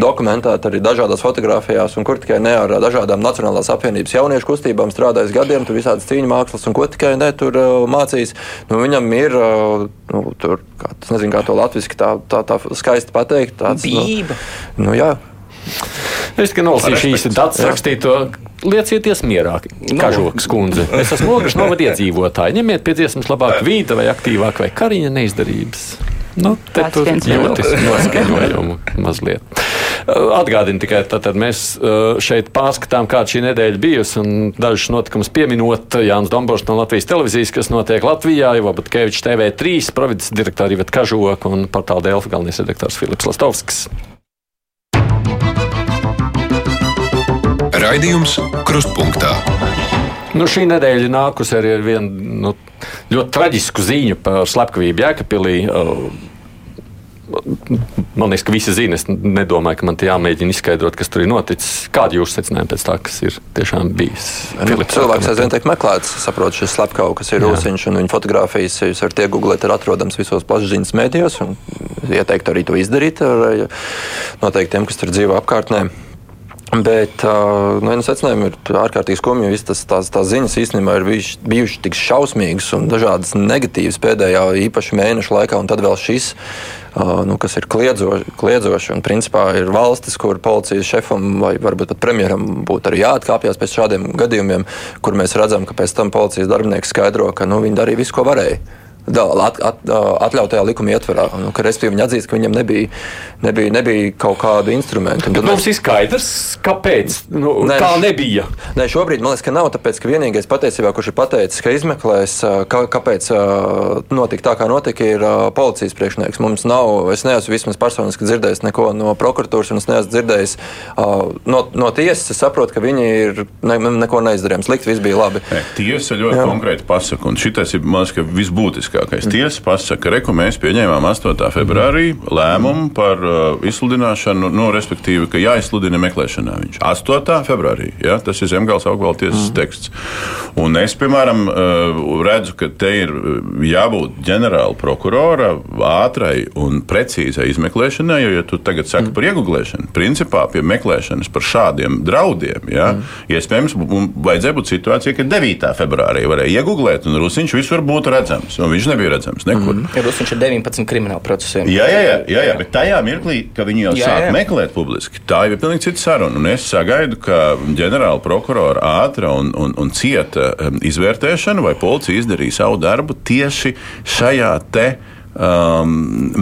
dokumentēts arī dažādās fotografijās, un kur tikai ne ar dažādām Nacionālās apvienības jauniešu kustībām strādājis gadiem, tur visādas cīņu mākslas, un ko tikai ne tur mācījis. Nu, viņam ir, nu, tur, kā, nezinu, kā to latviešu tā, tā, tā skaisti pateikt. Tāds, Bība. Nu, nu, jā. Es tikai nolasīšu īsi datus rakstīto. Liecieties mierā, Kažokas kundze. Es esmu ogres novada iedzīvotāji. Ņemiet pie dziesmas labāk vīta vai aktīvāk vai kariņa neizdarības. Nu, te tur jūtas noskaņojumu mazliet. Atgādini tikai, tad mēs šeit pārskatām, kāda šī nedēļa bijusi, un dažus notikumus pieminot Jānis Dombors no Latvijas televīzijas, kas notiek Latvijā, Ivo Batkevičs TV3, providas direktori Ivet Kažoka un portāla Delfa galvenais redaktors Filips Lastovskis. Raidījums Krustpunktā. Nu, šī nedēļa nākusi arī ar vienu nu, ļoti traģisku ziņu par slepkavību Jēkabīlī. Man liekas, ka visi zina. Es nedomāju, ka man te jāmēģina izskaidrot, kas tur ir noticis. Kāda jūs secinājāt pēc tā, kas ir tiešām bijis? Nu, cilvēks aizvien tiek meklēts, saprot, šis slepkavs, kas ir rūsiņš, un viņa fotografijas jūs varat iegūglēt, ir atrodams visos plašsaziņas mēdījos. Ieteiktu arī to izdarīt ar noteiktiem, kas tur dzīvo apkārtnē. Bet uh, nu, secinājumi ir ārkārtīgi skumji. Visas tās, tās ziņas īstenībā ir bijušas, bijušas tik šausmīgas un dažādas negatīvas pēdējā īpaši mēneša laikā, un tad vēl šis, uh, nu, kas ir kliedzoši. kliedzoši un, principā, ir valstis, kur policijas šefam vai varbūt pat premjeram būtu arī jāatkāpjas pēc šādiem gadījumiem, kur mēs redzam, ka pēc tam policijas darbinieks skaidro, ka nu, viņi darīja visu, ko varēja at, at, atļautajā likuma ietvarā. Nu, ka, respektīvi, viņi atzīst, ka viņam nebija, nebija, nebija kaut kādu instrumentu. Tad mums ir skaidrs, kāpēc nu, nē, tā nebija. Nē, šobrīd man liekas, ka nav. Tāpēc, ka vienīgais patiesībā, kurš ir pateicis, ka izmeklēs, kā, kāpēc notika tā, kā notika, ir policijas priekšnieks. Mums nav, es neesmu vismaz personiski dzirdējis neko no prokuratūras, un es neesmu dzirdējis no, no tiesas. Es saprotu, ka viņi ir ne, neko neizdarījis. Slikti, viss bija labi. Nē, tiesa ļoti Jā. konkrēti pasaka, un šis ir, man liekas, visbūtiskākais būtiskākais. Tiesa pasaka, ka mēs pieņēmām 8. februārī lēmumu par uh, izsludināšanu, no, respektīvi, ka jāizsludina meklēšanā viņš. 8. februārī, ja, tas ir Zemgājas augvalda tiesas mm. teksts. Un es, piemēram, uh, redzu, ka te ir uh, jābūt ģenerāla prokurora ātrai un precīzai izmeklēšanai, jo, ja tu tagad saki mm. par iegūšanu, principā pie meklēšanas par šādiem draudiem, ja, mm. iespējams, vajadzēja būt situācijai, ka 9. februārī varēja iegūglēt, un Rusiņš visur būtu redzams. Viņš nebija redzams nekur. Mm. Ja Rusiņš ir 19 krimināla procesiem. Jā, jā, jā, jā, jā, bet tajā mirklī, kad viņi jau jā, sāk jā. meklēt publiski, tā ir pilnīgi cita saruna. Un es sagaidu, ka ģenerāla prokurora ātra un, un, un cieta izvērtēšana vai policija izdarīja savu darbu tieši šajā te um,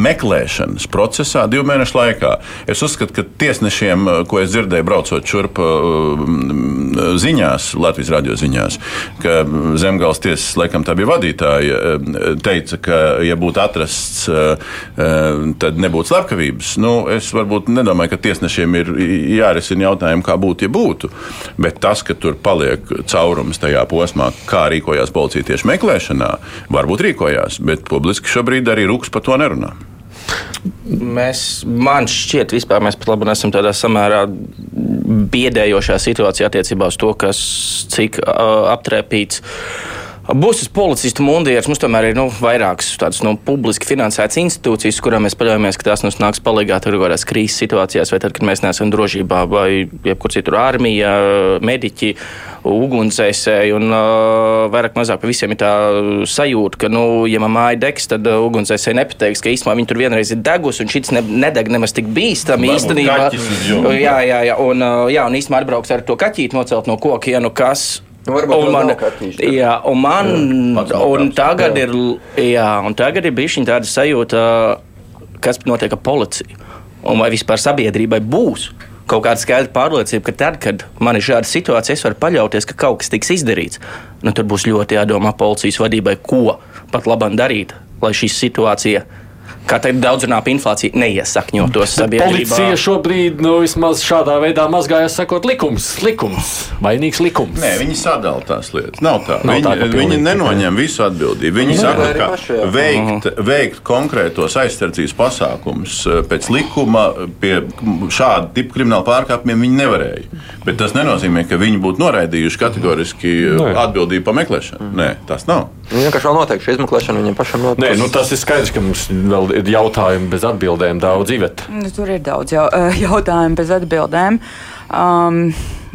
meklēšanas procesā divu mēnešu laikā. Es uzskatu, ka tiesnešiem, uh, ko es dzirdēju, braucot šurp uh, ziņās, Latvijas radio ziņās, ka Zemgājas tiesas, laikam tā bija vadītāja, uh, teica, ka, ja būtu atrasts, uh, uh, tad nebūtu slepkavības. Nu, es varbūt nedomāju, ka tiesnešiem ir jārisina jautājumi, kā būtu, ja būtu. Bet tas, ka tur paliek caurums tajā posmā, kā rīkojās policija tieši meklēšanā, varbūt rīkojās, bet publiski šobrīd arī arī Rūks par to nerunā. Mēs, man šķiet, vispār mēs pat labi esam tādā samērā biedējošā situācijā attiecībā uz to, kas cik uh, aptrēpīts. Būs policistu mundieris. Mums tomēr ir nu, vairākas tādas nu, publiski finansētas institūcijas, kurām mēs paļaujamies, ka tās mums nāks palīdzīgā kaut kādās krīzes situācijās, vai tad, kad mēs neesam drošībā, vai jebkur citur armija, mediķi. Ugunsdzēsēji. Un, uh, vairāk mazāk par visiem ir tā sajūta, ka, nu, ja man māja degs, tad uh, ugunsdzēsēji nepateiks, ka īstenībā viņi tur vienreiz ir degusi, un šis ne, nedeg nemaz tik bīstami īstenībā. Jā, jā, jā, un, uh, jā, un īstenībā atbrauks ar to kaķīti nocelt no kokiem, ja, nu kas. Nu, un man, jā, un man jā, un tagad, jā. ir, jā, un tagad ir bijusi tāda sajūta, kas notiek ar policiju. Un vai vispār sabiedrībai būs kaut kāda skaidra pārliecība, ka tad, kad man ir šāda situācija, es varu paļauties, ka kaut kas tiks izdarīts. Nu, tur būs ļoti jādomā policijas vadībai, ko pat labam darīt, lai šī situācija kā teikt, daudzrunā par inflāciju, neiesakņotos sabiedrībā. Policija šobrīd nu, vismaz šādā veidā mazgājas sakot likums, likums, vainīgs likums. Nē, viņi sadala tās lietas. Nav tā. Nav viņi, tā viņi nenoņem visu atbildību. Viņi Nē, saka, ka paši, veikt, veikt konkrētos aizsardzības pasākumus eh, pēc likuma pie šāda tipa krimināla pārkāpumiem viņi nevarēja. Bet tas nenozīmē, ka viņi būtu noraidījuši kategoriski Nē. atbildību par meklēšanu. Nē, tas nav. Viņi vienkārši vēl noteikti šo izmeklēšanu viņiem pašam notiek. Nē, nu, tas ir skaidrs, ka mums vēl ir jautājumi bez atbildēm daudz dzīvēt. Nu, tur ir daudz jau, jautājumu bez atbildēm. Um,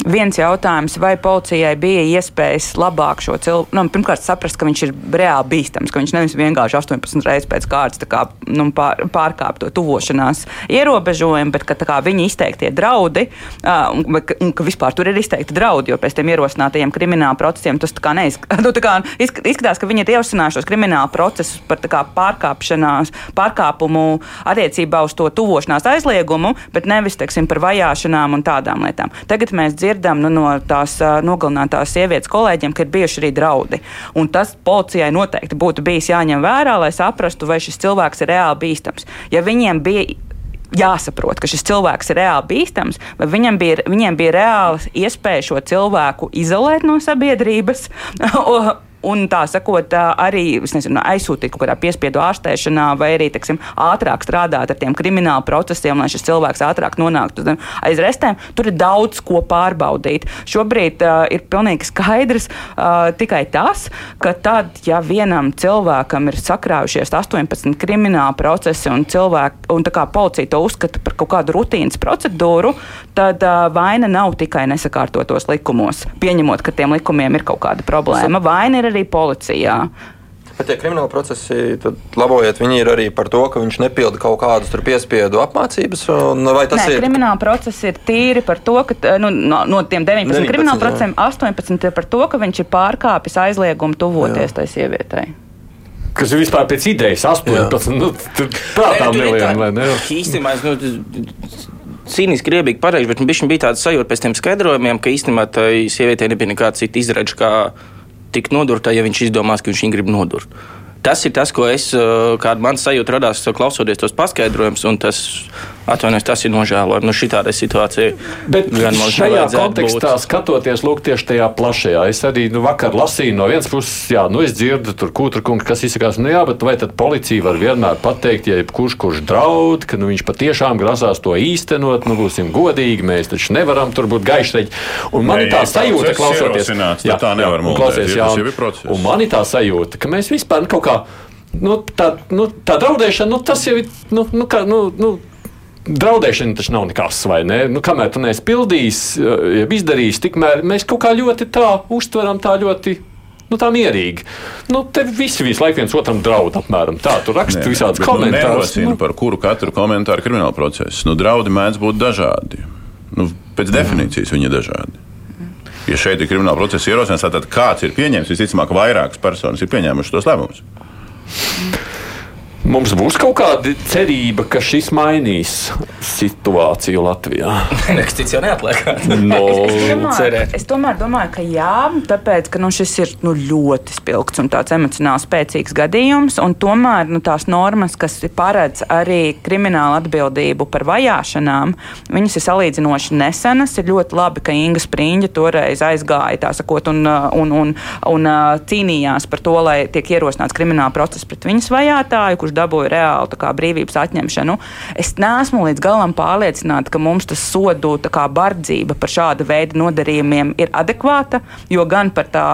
viens jautājums, vai policijai bija iespējas labāk šo cilvēku, nu, pirmkārt, saprast, ka viņš ir reāli bīstams, ka viņš nevis vienkārši 18 reizes pēc kārtas kā, nu, pār, pārkāp to tuvošanās ierobežojumu, bet ka kā, viņa izteiktie draudi, uh, un, un ka vispār tur ir izteikti draudi, jo pēc tiem ierosinātajiem krimināla procesiem tas tā neizsk nu, kā izskatās, ka viņi ir ierosinājušos krimināla procesus par kā, pārkāpšanās, pārkāpumu attiecībā uz to tuvošanās aizliegumu, bet nevis, teiksim, par vajāšanām un tādām lietām. Tagad mēs dzirdam, dzirdam nu, no tās nogalinātās sievietes kolēģiem, ka ir bijuši arī draudi. Un tas policijai noteikti būtu bijis jāņem vērā, lai saprastu, vai šis cilvēks ir reāli bīstams. Ja viņiem bija jāsaprot, ka šis cilvēks ir reāli bīstams, vai viņam bija, viņiem bija reāla iespēja šo cilvēku izolēt no sabiedrības, un tā sakot, arī nezinu, aizsūtīt kaut kādā piespiedu ārstēšanā, vai arī teksim, ātrāk strādāt ar tiem kriminālu procesiem, lai šis cilvēks ātrāk nonāktu aiz restēm. Tur ir daudz ko pārbaudīt. Šobrīd uh, ir pilnīgi skaidrs uh, tikai tas, ka tad, ja vienam cilvēkam ir sakrājušies 18 krimināla procesi un, cilvēki, un policija to uzskata par kaut kādu rutīnas procedūru, tad uh, vaina nav tikai nesakārtotos likumos, pieņemot, ka tiem likumiem ir kaut kāda problēma. Vaina ir arī policijā. Bet tie krimināli procesi, tad labojiet, viņi ir arī par to, ka viņš nepilda kaut kādus piespiedu apmācības. Vai tas Nē, ir? Krimināla procesi ir tīri par to, ka nu, no, no tiem 19, 19 krimināla procesiem 18 ir par to, ka viņš ir pārkāpis aizliegumu tuvoties tai sievietei kas ir vispār pēc idejas 18. Nu, prātām nelieliem, vai ne? Īstenībā, nu, cīniski riebīgi pateikšu, bet viņš bija tāds sajūta pēc tiem skaidrojumiem, ka īstenībā tai sievietei nebija nekāda cita izredz, kā tikt nodurta, ja viņš izdomās, ka viņš viņu grib nodurt. Tas ir tas, ko es, kāda man sajūta radās, klausoties tos paskaidrojumus, un tas Atvainojos, tas ir nožēlojami. Nu, šitādai situācijai Bet gan mums šajā kontekstā, būt. skatoties lūk, tieši tajā plašajā, es arī nu, vakar lasīju no vienas puses, jā, nu, es dzirdu, tur kūtra kungs, kas izsakās, nu jā, bet vai tad policija var vienmēr pateikt, ja kurš kurš draud, ka nu, viņš patiešām grasās to īstenot, nu būsim godīgi, mēs taču nevaram tur būt gaišreģi. Un man ir tā sajūta, klausoties, tad tā nevar un muldēt, klausies, jā, tas jau ir process. un man ir tā sajūta, ka mēs vispār kaut kā, nu, tā, nu, tā draudēšana, nu, tas jau ir, nu, nu, kā, nu, nu, Draudēšana taču nav nekas, vai ne? Nu, kamēr tu neesi pildījis, ja izdarījis, tikmēr mēs kaut kā ļoti tā uztveram, tā ļoti. Nu, tā mierīgi. Nu, te visi visu laiku viens otram draud. Apmēram. Tā, tur raksta Nē, visādas bet, nu, komentārus. nerosina par kuru katru komentāru krimināla procesa. Nu, draudi mēdz būt dažādi. Nu, pēc definīcijas viņi ir dažādi. Ja šeit ir krimināla procesa ierosināts, tad kāds ir pieņēmis, visticamāk, vairākas personas ir pieņēmušas tos lēmumus. Mums būs kaut kāda cerība, ka šis mainīs situāciju Latvijā. Nekas cits jau neatliek. No, Es domāju, cerēt. es tomēr domāju, ka jā, tāpēc, ka nu, šis ir nu, ļoti spilgts un tāds emocionāli spēcīgs gadījums. un Tomēr nu, tās normas, kas paredz arī kriminālu atbildību par vajāšanām, viņas ir salīdzinoši nesenas. Ir ļoti labi, ka Inga Spriņģa toreiz aizgāja tā sakot, un, uh, un, un, un uh, cīnījās par to, lai tiek ierosināts krimināla process pret viņas vajātāju, kurš dabūja reāli kā, brīvības atņemšanu. Es neesmu līdz galam pārliecināta, ka mums tas sodu kā, bardzība par šāda veida nodarījumiem ir adekvāta, jo gan par tā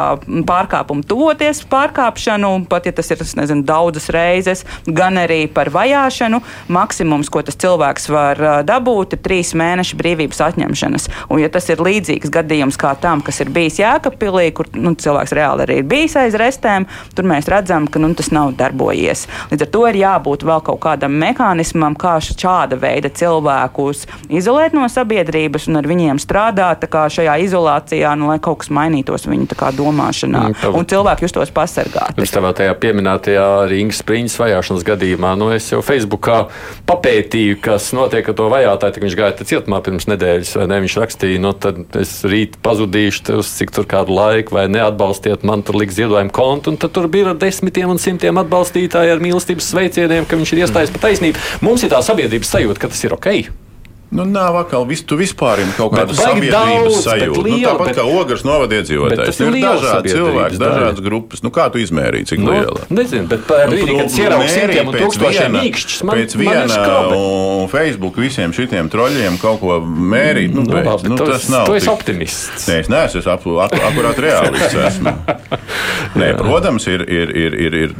pārkāpumu tuvoties pārkāpšanu, pat ja tas ir nezinu, daudzas reizes, gan arī par vajāšanu. Maksimums, ko tas cilvēks var dabūt, ir trīs mēneši brīvības atņemšanas. Un, ja tas ir līdzīgs gadījums kā tam, kas ir bijis Jēkabpilī, kur nu, cilvēks reāli arī ir bijis aiz restēm, tur mēs redzam, ka nu, tas nav darbojies. Līdz ar to ir jābūt vēl kaut kādam mehānismam, kā šāda veida cilvēkus izolēt no sabiedrības un ar viņiem strādāt tā šajā izolācijā, nu, lai kaut kas mainītos viņu tā domāšanā Mm, tā- un cilvēki justos pasargāti. Es tavā tajā pieminētajā Rīgas spriņķis vajāšanas gadījumā, nu es jau Facebookā papētīju, kas notiek ar to vajātāju, kad viņš gāja cietumā pirms nedēļas, vai ne? Viņš rakstīja, nu tad es rīt pazudīšu, uz cik tur kādu laiku, vai neatbalstiet man tur liks ziedojumu kontu, un tad tur bija ar desmitiem un simtiem atbalstītāji ar mīlestības sveicieniem, ka viņš ir iestājis par taisnību. Mums ir tā sabiedrības sajūta, ka tas ir ok. Nu, nav atkal, vis, tu vispār ir kaut kāda sabiedrības daudz, sajūta. Nu, liela, tāpat bet- kā ogres novada iedzīvotājs. tas ir dažādi cilvēki, dažādas grupas. Nu, kā tu izmērīji, cik Nu, liela? nezinu, bet brīdi, kad nu, ieraugs mērīt simtiem un pēc tūkstošiem mīkšķus, man, Pēc viena un Facebook visiem šitiem troļļiem kaut ko mērīt, nu, Nu, beidz. labi, nu, tu, tas nav. tu esi optimists. Nē, es neesmu es akurāt reālists. Esmu. Nē, protams, ir, ir, ir, ir, ir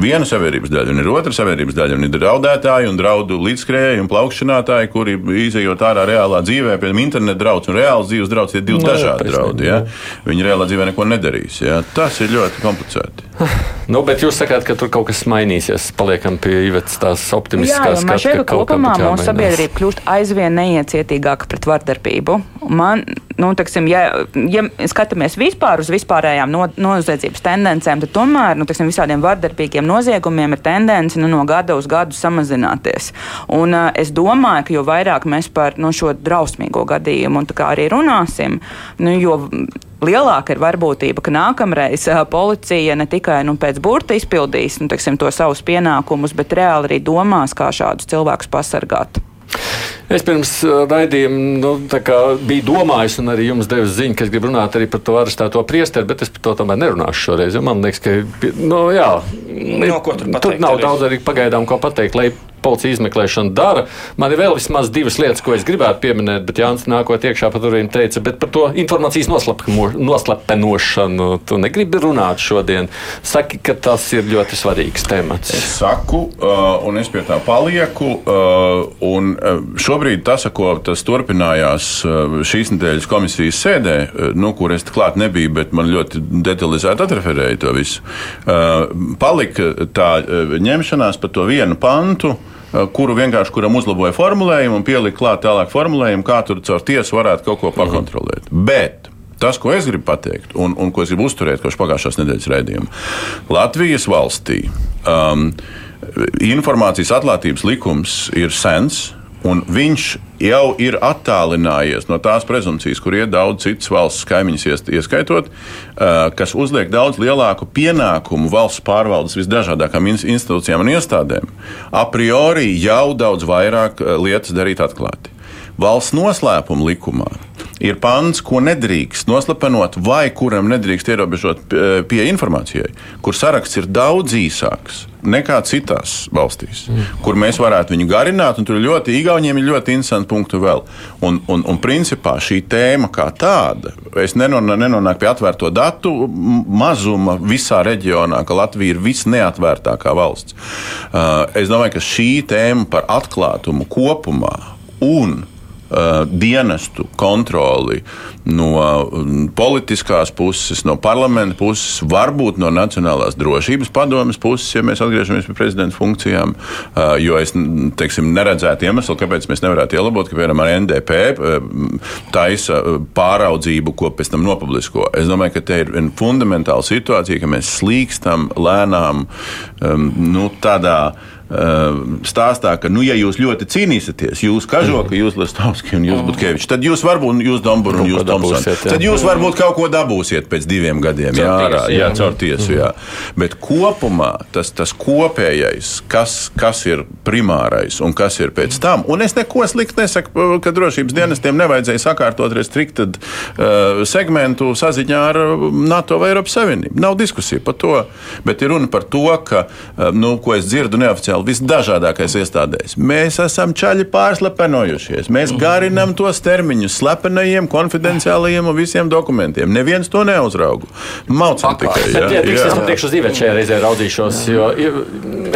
viena sabiedrības daļa, un ir otra sabiedrības daļa. Un ir draudētāji un draudu līdzskrēji un plaukšanātāji, kuri izējot ārā reālā dzīvē, piemēram, internetu draugs un reāls dzīves draugs, ir divi Nu, jā, dažādi draudi. Ja? Viņi reālā dzīvē neko nedarīs. Ja? Tas ir ļoti komplicēti. Nu, bet jūs sakāt, ka tur kaut kas mainīsies. Paliekam pie Ivetas tās Jā, optimistiskās jo man šķiet, ka kaut kam kopumā mūsu sabiedrība kļūst aizvien neiecietīgāka pret vardarbību. Man, nu, teksim, ja, ja skatāmies vispār uz vispārējām no, noziedzības tendencēm, tad tomēr nu, teksim, visādiem vardarbīgiem noziegumiem ir tendence nu, no gada uz gadu samazināties. Un, uh, es domāju, ka jo vairāk mēs par nu, šo drausmīgo gadījumu arī runāsim, nu, jo lielāka ir varbūtība, ka nākamreiz ā, policija ne tikai nu, pēc burta izpildīs nu, teiksim, to savus pienākumus, bet reāli arī domās, kā šādus cilvēkus pasargāt. Es pirms raidījuma nu, tā kā biju domājis, un arī jums devu ziņu, ka es gribu runāt arī par to arestēto priesteri, bet es par to tomēr nerunāšu šoreiz. Man liekas, ka nu, jā, No ko tur tur pateikt nav arī? daudz arī pagaidām ko pateikt. Lai policija izmeklēšanu dara. Man ir vēl vismaz divas lietas, ko es gribētu pieminēt, bet Jānis nākot iekšā pa durvīm teica, bet par to informācijas noslepenošanu tu negribi runāt šodien. Saki, ka tas ir ļoti svarīgs temats. saku, uh, un es pie tā palieku. Uh, un, uh, šobrīd tas, ko tas turpinājās uh, šīs nedēļas komisijas sēdē, uh, nu, kur es klāt nebiju, bet man ļoti detalizēti atreferēja to visu, uh, palika tā ņemšanās par to vienu pantu. Kuru vienkārši kuram uzlaboja formulējumu un pielika klāt tālāk formulējumu, kā tur caur tiesu varētu kaut ko pakontrolēt. Bet Tas, ko es gribu pateikt, un, un ko es gribu uzturēt, kopš pagājušās nedēļas raidījuma, Latvijas valstī um, informācijas atklātības likums ir sens. Un viņš jau ir attālinājies no tās prezumpcijas, kur iet daudz citas valsts kaimiņas ieskaitot, kas uzliek daudz lielāku pienākumu valsts pārvaldes visdažādākām institūcijām un iestādēm. A priori jau daudz vairāk lietas darīt atklāti. Valsts noslēpuma likumā ir pants, ko nedrīkst noslepenot, vai kuram nedrīkst ierobežot pie informācijai, kur saraksts ir daudz īsāks nekā citās valstīs, kur mēs varētu viņu garināt. Tur ļoti Igauniem ir ļoti interesanti punkti vēl. Un, un, un principā šī tēma kā tāda, es nenonāku pie atvērto datu mazuma visā reģionā, ka Latvija ir visneatvērtākā valsts. Uh, es domāju, ka šī tēma par atklātumu kopumā un dienestu kontroli no um, politiskās puses, no parlamenta puses, varbūt no Nacionālās drošības padomes puses, ja mēs atgriežamies pie prezidenta funkcijām. Uh, jo es teiksim, neredzētu iemeslu, kāpēc mēs nevarētu ielabot, ka piemēram ar NDP uh, taisa pāraudzību, ko pēc tam nopublisko. Es domāju, ka te ir fundamentāla situācija, ka mēs slīkstam lēnām um, nu, tādā Ehm, stāstā, ka, nu, ja jūs ļoti cīnīsieties, jūs Kažoka, jūs Lestovski un jūs Butkevičs, tad jūs varbūt, jūs Domburu un jūs Tomsons, tad jūs varbūt kaut ko dabūsiet pēc diviem gadiem. Jā, ārā, jā, caur tiesu, jā. Bet kopumā tas, tas kopējais, kas, kas ir primārais un kas ir pēc tam, un es neko sliktu nesaku, ka drošības dienestiem nevajadzēja sakārtot restrikted uh, segmentu saziņā ar NATO vai Eiropas Savienību. Nav diskusija par to, bet ir runa par to, ka, uh, nu, ko es dzirdu neoficiāli finansiāli visdažādākais iestādēs. Mēs esam čaļi pārslepenojušies. Mēs garinām tos termiņus slepenajiem, konfidenciālajiem un visiem dokumentiem. Neviens to neuzrauga. Maucam tikai. Jā, jā, jā. Es priekš uz Ivetu šajā reizē raudzīšos, jo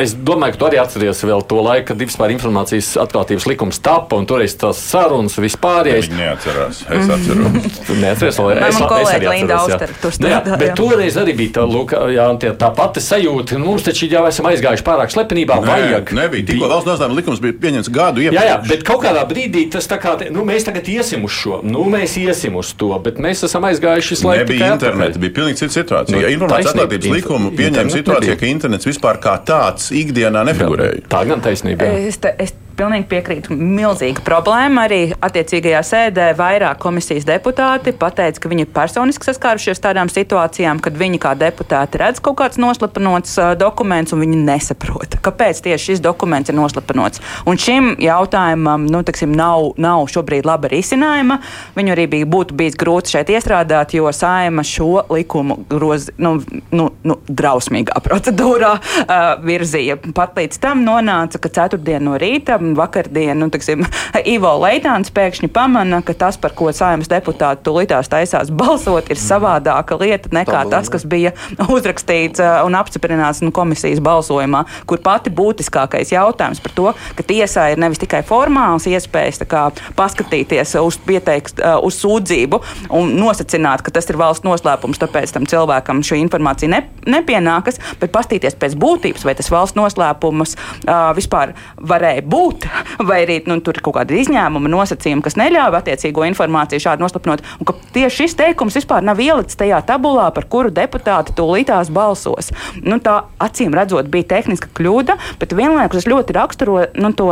es domāju, ka tu arī atceries vēl to laiku, kad vispār informācijas atklātības likums tapa un toreiz tās sarunas vispārējais. Viņi neatcerās. Es atceros. tu neatceries, vai es, es arī atceros. Jā. Jā, bet toreiz arī bija tā, lūk, jā, tā pati sajūta, ka mums taču jau esam aizgājuši pārāk slepenībā vajag. Nebija. Tikko valsts noslēpuma likums bija pieņemts gadu iepriekš. Jā, jā, bet kaut kādā brīdī tas tā kā, nu, mēs tagad iesim uz šo, nu, mēs iesim uz to, bet mēs esam aizgājuši visu laiku. Nebija interneta, bija pilnīgi cita situācija. Nu, ja informācijas atklātības likumu pieņem situācija, nebija. ka internets vispār kā tāds ikdienā nefigurēja. Tā gan taisnība. Es, te, es pilnīgi piekrītu. Milzīga problēma arī attiecīgajā sēdē. Vairāk komisijas deputāti pateica, ka viņi ir personiski saskārušies tādām situācijām, kad viņi kā deputāti redz kaut kāds noslapanots dokuments un viņi nesaprot, kāpēc tieši šis dokuments ir noslapanots. Un šim jautājumam nu, tiksim, nav, nav šobrīd laba risinājuma. Viņu arī bija, būtu bijis grūti šeit iestrādāt, jo saima šo likumu groz, nu, nu, nu, drausmīgā procedūrā uh, virzīja. Pat līdz tam nonāca, ka ceturtdien no rīta vakardien nu, tiksim, Ivo Leitāns pēkšņi pamana, ka tas, par ko saimnes deputāti tūlītās taisās balsot, ir savādāka lieta nekā tas, kas bija uzrakstīts uh, un apstiprināts nu, komisijas balsojumā, kur pati būtiskākais jautājums par to, ka tiesā ir nevis tikai formāls iespējas kā, paskatīties uz pieteikt, uh, uz sūdzību un nosacināt, ka tas ir valsts noslēpums, tāpēc tam cilvēkam šī informācija ne, nepienākas, bet pastīties pēc būtības, vai tas valsts noslēpums uh, vispār varēja būt būt, vai arī nu, tur ir kaut kāda izņēmuma nosacījuma, kas neļauj attiecīgo informāciju šādi noslapnot. Un ka tieši šis teikums vispār nav ielicis tajā tabulā, par kuru deputāti tūlītās balsos. Nu, tā acīm redzot, bija tehniska kļūda, bet vienlaikus es ļoti raksturoju nu, to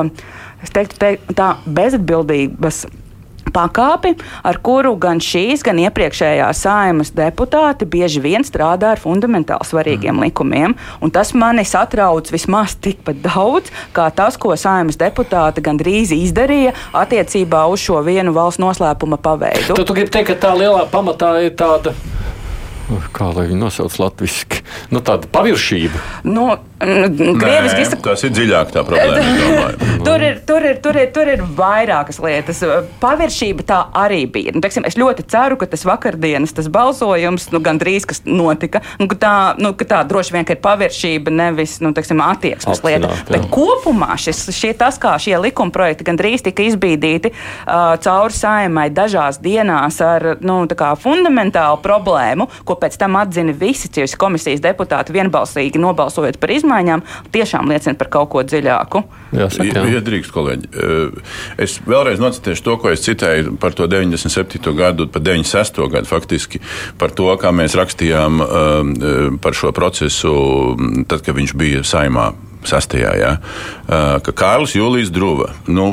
teiktu, te, tā bezatbildības pakāpi, ar kuru gan šīs, gan iepriekšējās saimas deputāti bieži vien strādā ar fundamentāli svarīgiem mm. likumiem. Tas mani satrauc vismaz tikpat daudz, kā tas, ko saimas deputāti gandrīz izdarīja attiecībā uz šo vienu valsts noslēpuma paveidu. Tu, tu gribi teikt, ka tā lielā pamatā ir tāda kā lai viņi nosauc latviešu, nu, tāda paviršība. Nu, Krieviski izsaka, tas ir dziļāk tā problēma. tur, ir, tur, ir, tur, ir, tur ir vairākas lietas. Paviršība tā arī bija. Nu, teiksim, es ļoti ceru, ka tas vakardienas tas balsojums nu, gandrīz kas notika. Nu, ka tā, nu, ka tā droši vien ir paviršība, nevis nu, teiksim, attieksmes lieta. Bet kopumā šis, šie, tas, kā šie likuma projekti gandrīz tika izbīdīti uh, cauri saimai dažās dienās ar nu, fundamentālu problēmu, ko pēc tam atzina visi cieši komisijas deputāti vienbalsīgi nobalsojot par izmaiņām, tiešām liecina par kaut ko dziļāku. Jāsaka, jā. Ja drīkst, kolēģi. Eh, es vēlreiz nocitēšu to, ko es citēju par to 97. gadu, par 96. gadu faktiski, par to, kā mēs rakstījām eh, par šo procesu, tad, kad viņš bija saimā sastajā, ja, ka Kārlis Jūlijs Druva, nu,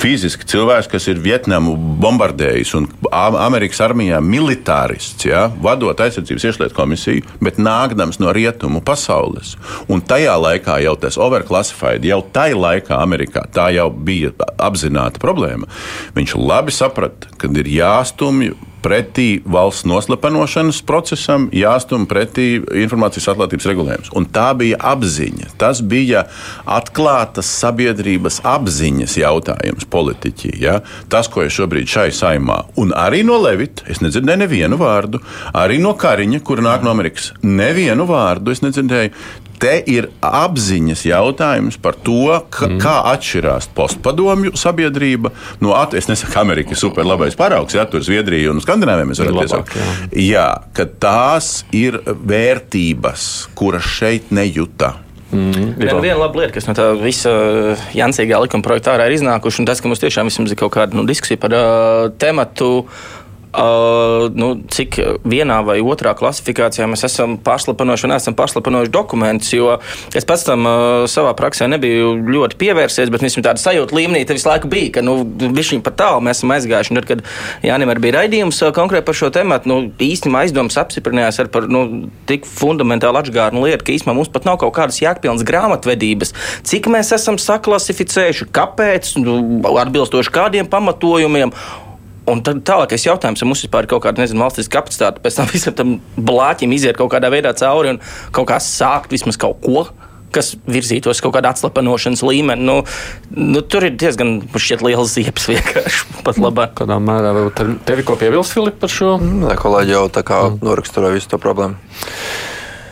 fiziski cilvēks, kas ir Vietnamu bombardējis un Amerikas armijā militārists, ja, vadot aizsardzības iekšlietu komisiju, bet nākdams no rietumu pasaules. Un tajā laikā jau tas overclassified, jau tajā laikā Amerikā tā jau bija apzināta problēma. Viņš labi saprata, ka ir jāstumj pretī valsts noslepenošanas procesam, jāstum pretī informācijas atklātības regulējums. Un tā bija apziņa. Tas bija atklātas sabiedrības apziņas jautājums politiķi. Ja? Tas, ko es šobrīd šai saimā, un arī no Levita, es nedzirdēju nevienu vārdu, arī no Kariņa, kur nāk no Amerikas, nevienu vārdu es nedzirdēju te ir apziņas jautājums par to, ka, mm. kā atšķirās postpadomju sabiedrība no at, es nesaku, ka Amerika ir superlabais paraugs, ja tur Zviedrija un Skandināvija mēs varam teikt, jā. jā, ka tās ir vērtības, kuras šeit nejūta. Mm, Viena vien laba lieta, kas no tā visa Jansīgā likuma projekta ārā ir iznākuši, un tas, ka mums tiešām ir kaut kāda nu, diskusija par uh, tematu uh, Uh, nu, cik vienā vai otrā klasifikācijā mēs esam pārslapanojuši un esam pārslapanojuši dokumentus. Es pats tam uh, savā praksē nebiju ļoti pievērsies, bet visam tāda sajūta līmenī visu laiku bija, ka nu, viņš pat tālu mēs esam aizgājuši. Un tad, kad Jānim arī bija raidījums uh, konkrēti par šo tēmu, nu, īstenībā aizdomas apstiprinājās ar par nu, tik fundamentālu atgādnu lietu, ka īstenībā mums pat nav kaut kādas jēgpilnas grāmatvedības, cik mēs esam saklasificējuši, kāpēc, nu, atbilstoši kādiem pamatojumiem. Un tad tālākais jautājums, ja mums vispār ir kaut kāda nezinu, valsts kapacitāte, pēc tam visam tam blāķim iziet kaut kādā veidā cauri un kaut kā sākt vismaz kaut ko. Kas virzītos kaut kādā atslāpenošanas līmenī. Nu, nu, tur ir diezgan liels ziepes vienkārši pat labā. Kādā mērā varbūt tevi ko piebilst, Filip, par šo? Nē, kolēģi jau tā kā mm. noraksturoja visu to problēmu.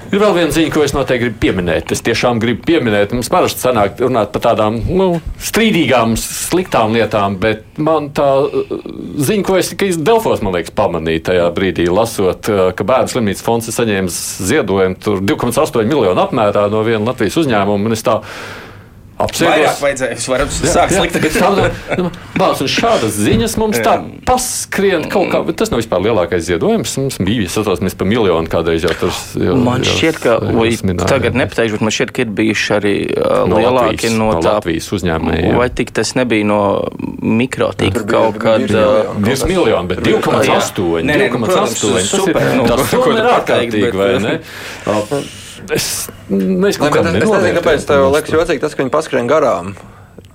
Ir vēl viena ziņa, ko es noteikti gribu pieminēt. Es tiešām gribu pieminēt, mums parasti sanāk runāt par tādām nu, strīdīgām, sliktām lietām, bet man tā uh, ziņa, ko es tikai Delfos liekas, pamanīju tajā brīdī, lasot, uh, ka bērnu slimnīcas fonds ir saņēmis ziedojumu 2,8 miljonu apmērā no viena Latvijas uzņēmuma. Apsvērts. Vajadzēja, varam sākt slikt. Un šādas ziņas mums tā paskrien kaut kā, bet tas nav vispār lielākais ziedojums. Mums bija, es atceros, mēs pa miljonu kādreiz jau tur. Man šķiet, ka, vai tagad nepateikšu, bet man šķiet, ka ir bijuši arī no lielāki Latvijas, no, no tā. Latvijas uzņēmēji. Vai tik tas nebija no mikrotīka kaut kad? 2 miljoni, bet 2,8. 2,8. Super. Tas ir ārkārtīgi, vai ne? Es, nu, nezinu, kāpēc tev liekas jocīgi tas, ka viņi paskrien garām.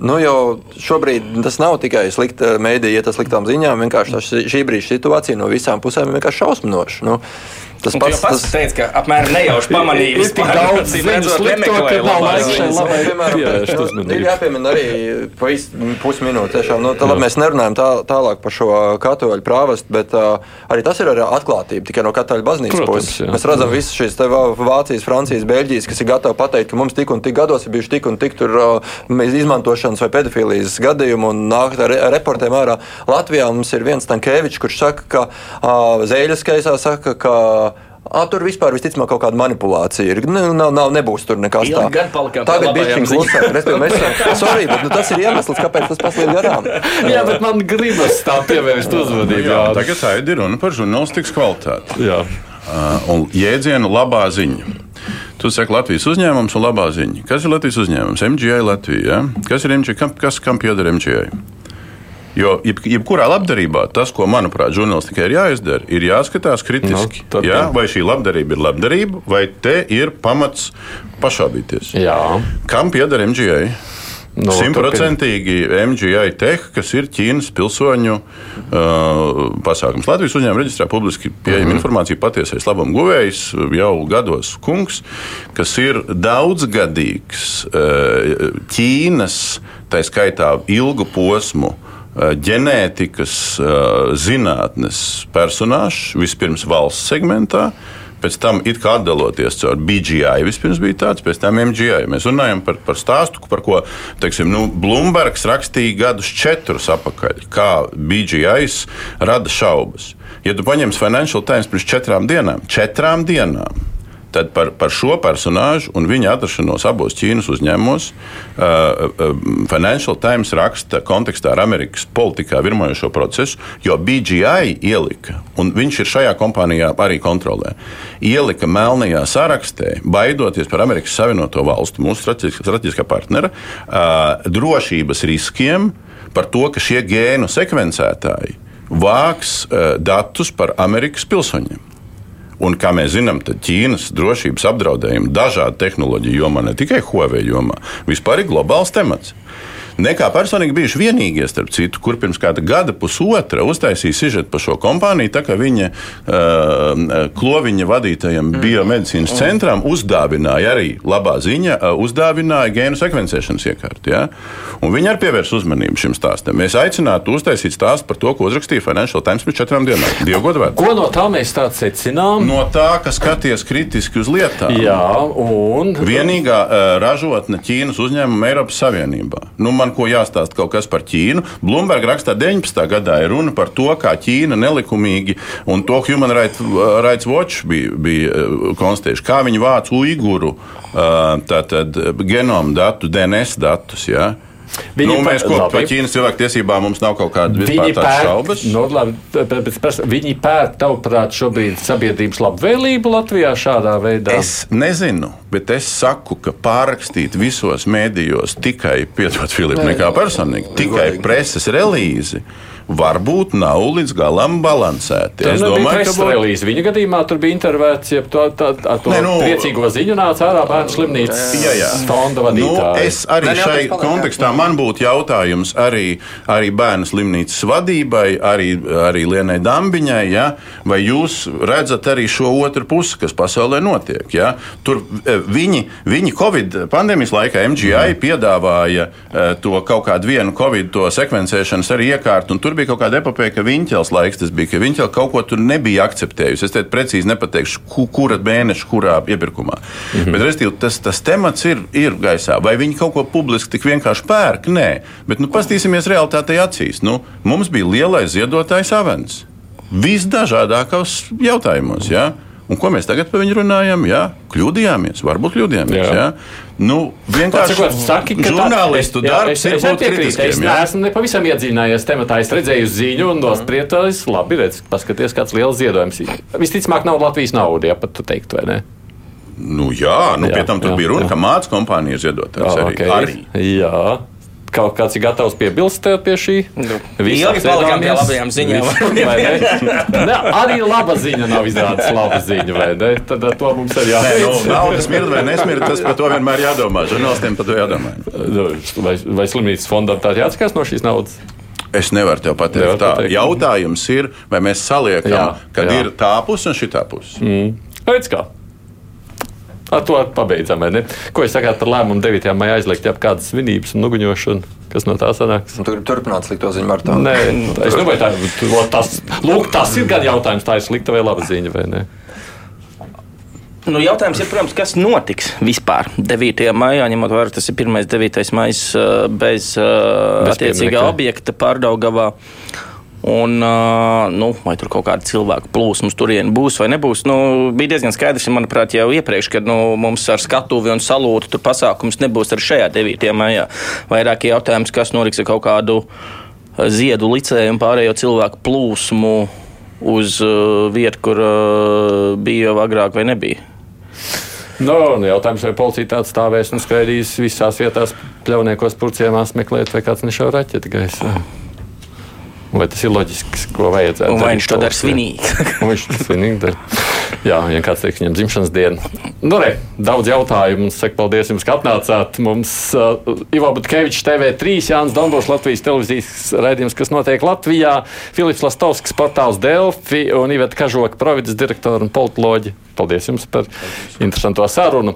Nu, jau šobrīd tas nav tikai slikta mēdīja, ja tas sliktām ziņām. Vienkārši šī brīža situācija no visām pusēm ir vienkārši šausminoša. Nu, Tas pats, tas teica, ka apmēram nejauši pamanīja. Ir tik daudz ziņas, ka nav laika šai labai pievērst. Ir jāpiemina arī pusminūte. Tiešām, nu, tā, labi, mēs nerunājam tā, tālāk par šo katoļu prāvestu, bet uh, arī tas ir arī atklātība tikai no katoļu baznīcas puses. Mēs redzam visas šīs Vācijas, Francijas, Beļģijas, kas ir gatavi pateikt, ka mums tik un tik gados ir bijuši tik un tik tur uh, izmantošanas vai pedofīlijas gadījumi un nākt ar reportiem ārā. Latvijā mums ir viens Tankēvičs, kurš saka, ka uh, Zēļas kaisā saka, ka À, tur vispār visticamāk kaut kāda manipulācija ir. Nu, nav, nav, nebūs tur nekas tāds. Tagad bija šī klusā. Mēs sorry, bet nu, tas ir iemesls, kāpēc tas paslīd garām. jā, bet man gribas tā pievērst uzmanību. Jā, jā. Tagad tā ir runa par žurnālistikas kvalitāti. Jā. Uh, un jēdzienu labā ziņa. Tu saki, Latvijas uzņēmums un labā ziņa. Kas ir Latvijas uzņēmums? MGI Latvija. Ja? Kas ir MGI? Kam, kas kam pieder MGI? Jo jeb, jebkurā labdarībā tas, ko, manuprāt, žurnālistikai ir jāizdara, ir jāskatās kritiski. Nu, jā, vai šī labdarība ir labdarība, vai te ir pamats pašābīties? Jā. Kam pieder MGA? Nu, Simtprocentīgi no, MGI Tech, kas ir Ķīnas pilsoņu uh, pasākums. Latvijas uzņēmuma reģistrā publiski pieejama mhm. -huh. informācija patiesais labam guvējs jau gados kungs, kas ir daudzgadīgs uh, Ķīnas, tā skaitā ilgu posmu ģenētikas eh, zinātnes personāžs vispirms valsts segmentā. Pēc tam it kā atdaloties caur BGI, vispirms bija tāds, pēc tam MGI. Mēs runājam par, par stāstu, par ko teiksim, nu, Blūmbergs rakstīja gadus četrus atpakaļ, kā BGI rada šaubas. Ja tu paņemsi Financial Times pirms četrām dienām, četrām dienām tad par, par šo personāžu un viņa atrašanos abos Ķīnas uzņēmumos uh, uh, Financial Times raksta kontekstā ar Amerikas politikā virmojošo procesu, jo BGI ielika, un viņš ir šajā kompānijā arī kontrolē, ielika melnajā sarakstē, baidoties par Amerikas Savienoto Valstu, mūsu strateģiskā partnera, uh, drošības riskiem par to, ka šie gēnu sekvencētāji vāks uh, datus par Amerikas pilsoņiem. Un, kā mēs zinām, Ķīnas drošības apdraudējumi dažādu tehnoloģiju jomā, ne tikai Huawei jomā, vispār ir globāls temats. Nekā personīgi bijuši vienīgie, starp citu, kur pirms kāda gada pusotra uztaisīja sižetu par šo kompāniju, tā kā viņa uh, kloviņa vadītajam mm. biomedicīnas mm. centram uzdāvināja arī labā ziņa, uh, uzdāvināja gēnu sekvencēšanas iekārtu. Ja? Un viņi arī pievērs uzmanību šim stāstam. Mēs aicinātu uztaisīt stāstu par to, ko uzrakstīja Financial Times pirms četrām dienām. Dievu godu vērts. Ko no tā mēs tā secinām? No tā, ka skaties kritiski uz lietām. Jā, un. Vienīgā uh, ražotne Ķīnas uzņēmuma Eiropas Savienībā. Nu, man ko jāstāsta kaut kas par Ķīnu. Bloomberg rakstā 19. gadā ir runa par to, kā Ķīna nelikumīgi, un to Human Rights Watch bija, bija uh, konstatējuši, kā viņi vāc uiguru uh, tātad, genomu datu, DNS datus. Ja? Viņi nu, mēs kopā par Ķīnas cilvēktiesībām mums nav kaut kāda vispār šaubas. Nu, labi, pēc, viņi pērk, tavuprāt, šobrīd sabiedrības labvēlību Latvijā šādā veidā? Es nezinu, bet es saku, ka pārrakstīt visos mēdījos tikai, piedod Filipu, nekā personīgi, tikai preses relīzi varbūt nav līdz galam balansēti. Tas es domāju, ka būs... viņa gadījumā tur bija intervēts, ja to, tā, ar to Nē, nu, priecīgo ziņu nāca ārā bērnu slimnīcas jā, jā. fonda vadītāja. Nu, es arī Nē, šai jā, kontekstā man būtu jautājums arī, arī bērnu slimnīcas vadībai, arī, arī Lienai Dambiņai, ja? vai jūs redzat arī šo otru pusi, kas pasaulē notiek? Ja? Tur eh, viņi, viņi Covid pandēmijas laikā MGI mm. piedāvāja eh, to kaut kādu vienu Covid sekvencēšanas arī iekārtu, un tur tur bija kaut kāda epopeja, ka Viņķels laiks tas bija, ka Viņķels kaut ko tur nebija akceptējusi. Es te precīzi nepateikšu, ku, kura mēneša, kurā iepirkumā. Mm -hmm. Bet, restīvi, tas, tas temats ir, ir gaisā. Vai viņi kaut ko publiski tik vienkārši pērk? Nē, bet nu, paskatīsimies realitātei acīs. Nu, mums bija lielais ziedotājs Avens. Visdažādākos jautājumos. Ja? Un ko mēs tagad par viņu runājam? Jā, kļūdījāmies, varbūt kļūdījāmies. Jā. Jā. Nu, vienkārši saki, žurnālistu tā, darbs jā, es, es, ir būt kritiskiem. Es neesmu nepavisam iedziļinājies tematā. Es redzēju ziņu un nosprietājis, labi, redz, paskaties, kāds liels ziedojums. Visticamāk, nav Latvijas nauda, ja pat tu teiktu, vai ne? Nu, jā, nu, jā, pie tam jā, bija runa, jā. ka mācību kompānija ir ziedotājs arī. Okay. arī. Jā kaut kāds ir gatavs piebilst pie šī. Nu, Ilgi palikām pie labajām ziņām. ne, arī laba ziņa nav izrādās laba ziņa, vai ne? Tad to mums ir jāsaka. Nu, naudas smird vai nesmird, tas par to vienmēr jādomā. Žurnālistiem par to jādomā. Nu, vai, vai slimnīcas fondam tā jāatskās no šīs naudas? Es nevaru tev pateikt, Nevar tā pateikt. jautājums ir, vai mēs saliekam, jā, kad jā. ir tā puse un šī puse. Mm. Pēc kā? Ar to pabeidzam. Ko jūs sakāt par lēmumu 9. maijā aizliegt jau kādas svinības un nuguņošanu? Kas no tā sanāks? Tur turpināt slikto ziņu martā. Nē, es domāju, tā, tas, lūk, tas ir gan jautājums, tā ir slikta vai laba ziņa vai ne? Nu, jautājums ir, protams, kas notiks vispār 9. maijā, ņemot vērā, tas ir 1. 9. maija bez, bez attiecīgā objekta pārdaugavā. Un, nu, vai tur kaut kāda cilvēku plūsmas turien būs vai nebūs. Nu, bija diezgan skaidrs, manuprāt, jau iepriekš, kad nu, mums ar skatuvi un salūtu tur pasākums nebūs arī šajā 9. maijā. Vairāk jautājums, kas notiks ar kaut kādu ziedu licēju un pārējo cilvēku plūsmu uz uh, vietu, kur uh, bija jau agrāk vai nebija. No, nu, jautājums, vai policija tāds stāvēs un skraidīs visās vietās, pļauniekos, purciemās meklēt, vai kāds nešauj raķeti gaisā. Vai tas ir loģiski, ko vajadzētu? Un vai viņš to dara svinīgi? viņš to svinīgi dara. Jā, ja kāds teiks, viņam dzimšanas diena. Nu, re, daudz jautājumu. Es saku paldies jums, ka atnācāt. Mums uh, Ivo Butkevičs, TV3, Jānis Dombos, Latvijas televīzijas raidījums, kas notiek Latvijā, Filips Lastovskis, portāls Delfi un Iveta Kažoka, providas direktora un politoloģi. Paldies jums par interesanto sarunu.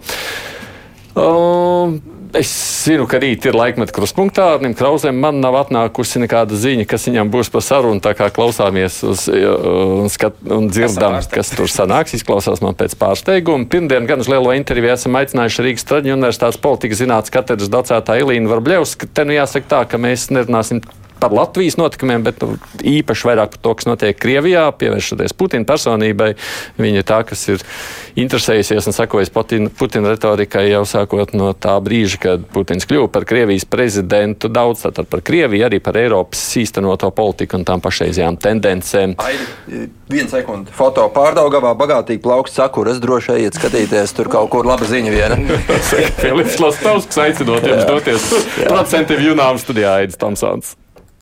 Uh, Es zinu, ka rīt ir laikmeta krustpunktā. Arnim Krausam man nav atnākusi nekāda ziņa, kas viņam būs par sarunu. Tā kā klausāmies uz, un, skat, un dzirdam, kas tur sanāks, izklausās man pēc pārsteiguma. Pirmdien gan uz lielo interviju esam aicinājuši Rīgas Traģiņu universitātes politikas zinātnes katedras docētā Ilīnu Varbļevs, ka te nu jāsaka tā, ka mēs nerunāsim par Latvijas notikumiem, bet nu, īpaši vairāk par to, kas notiek Krievijā, pievēršoties Putina personībai. Viņa ir tā, kas ir interesējusies un sekojas Putina, Putina retorikai jau sākot no tā brīža, kad Putins kļuva par Krievijas prezidentu. Daudz tātad par Krieviju, arī par Eiropas īstenoto politiku un tām pašreizējām tendencēm. Vienu sekundi. Foto pārdaugavā bagātīgi plaukts sakuras. Droši ejiet skatīties, tur kaut kur laba ziņa viena. Filips Lastovskis aicinot jums doties. Procentu jūnām studijā Aidis Tomsons.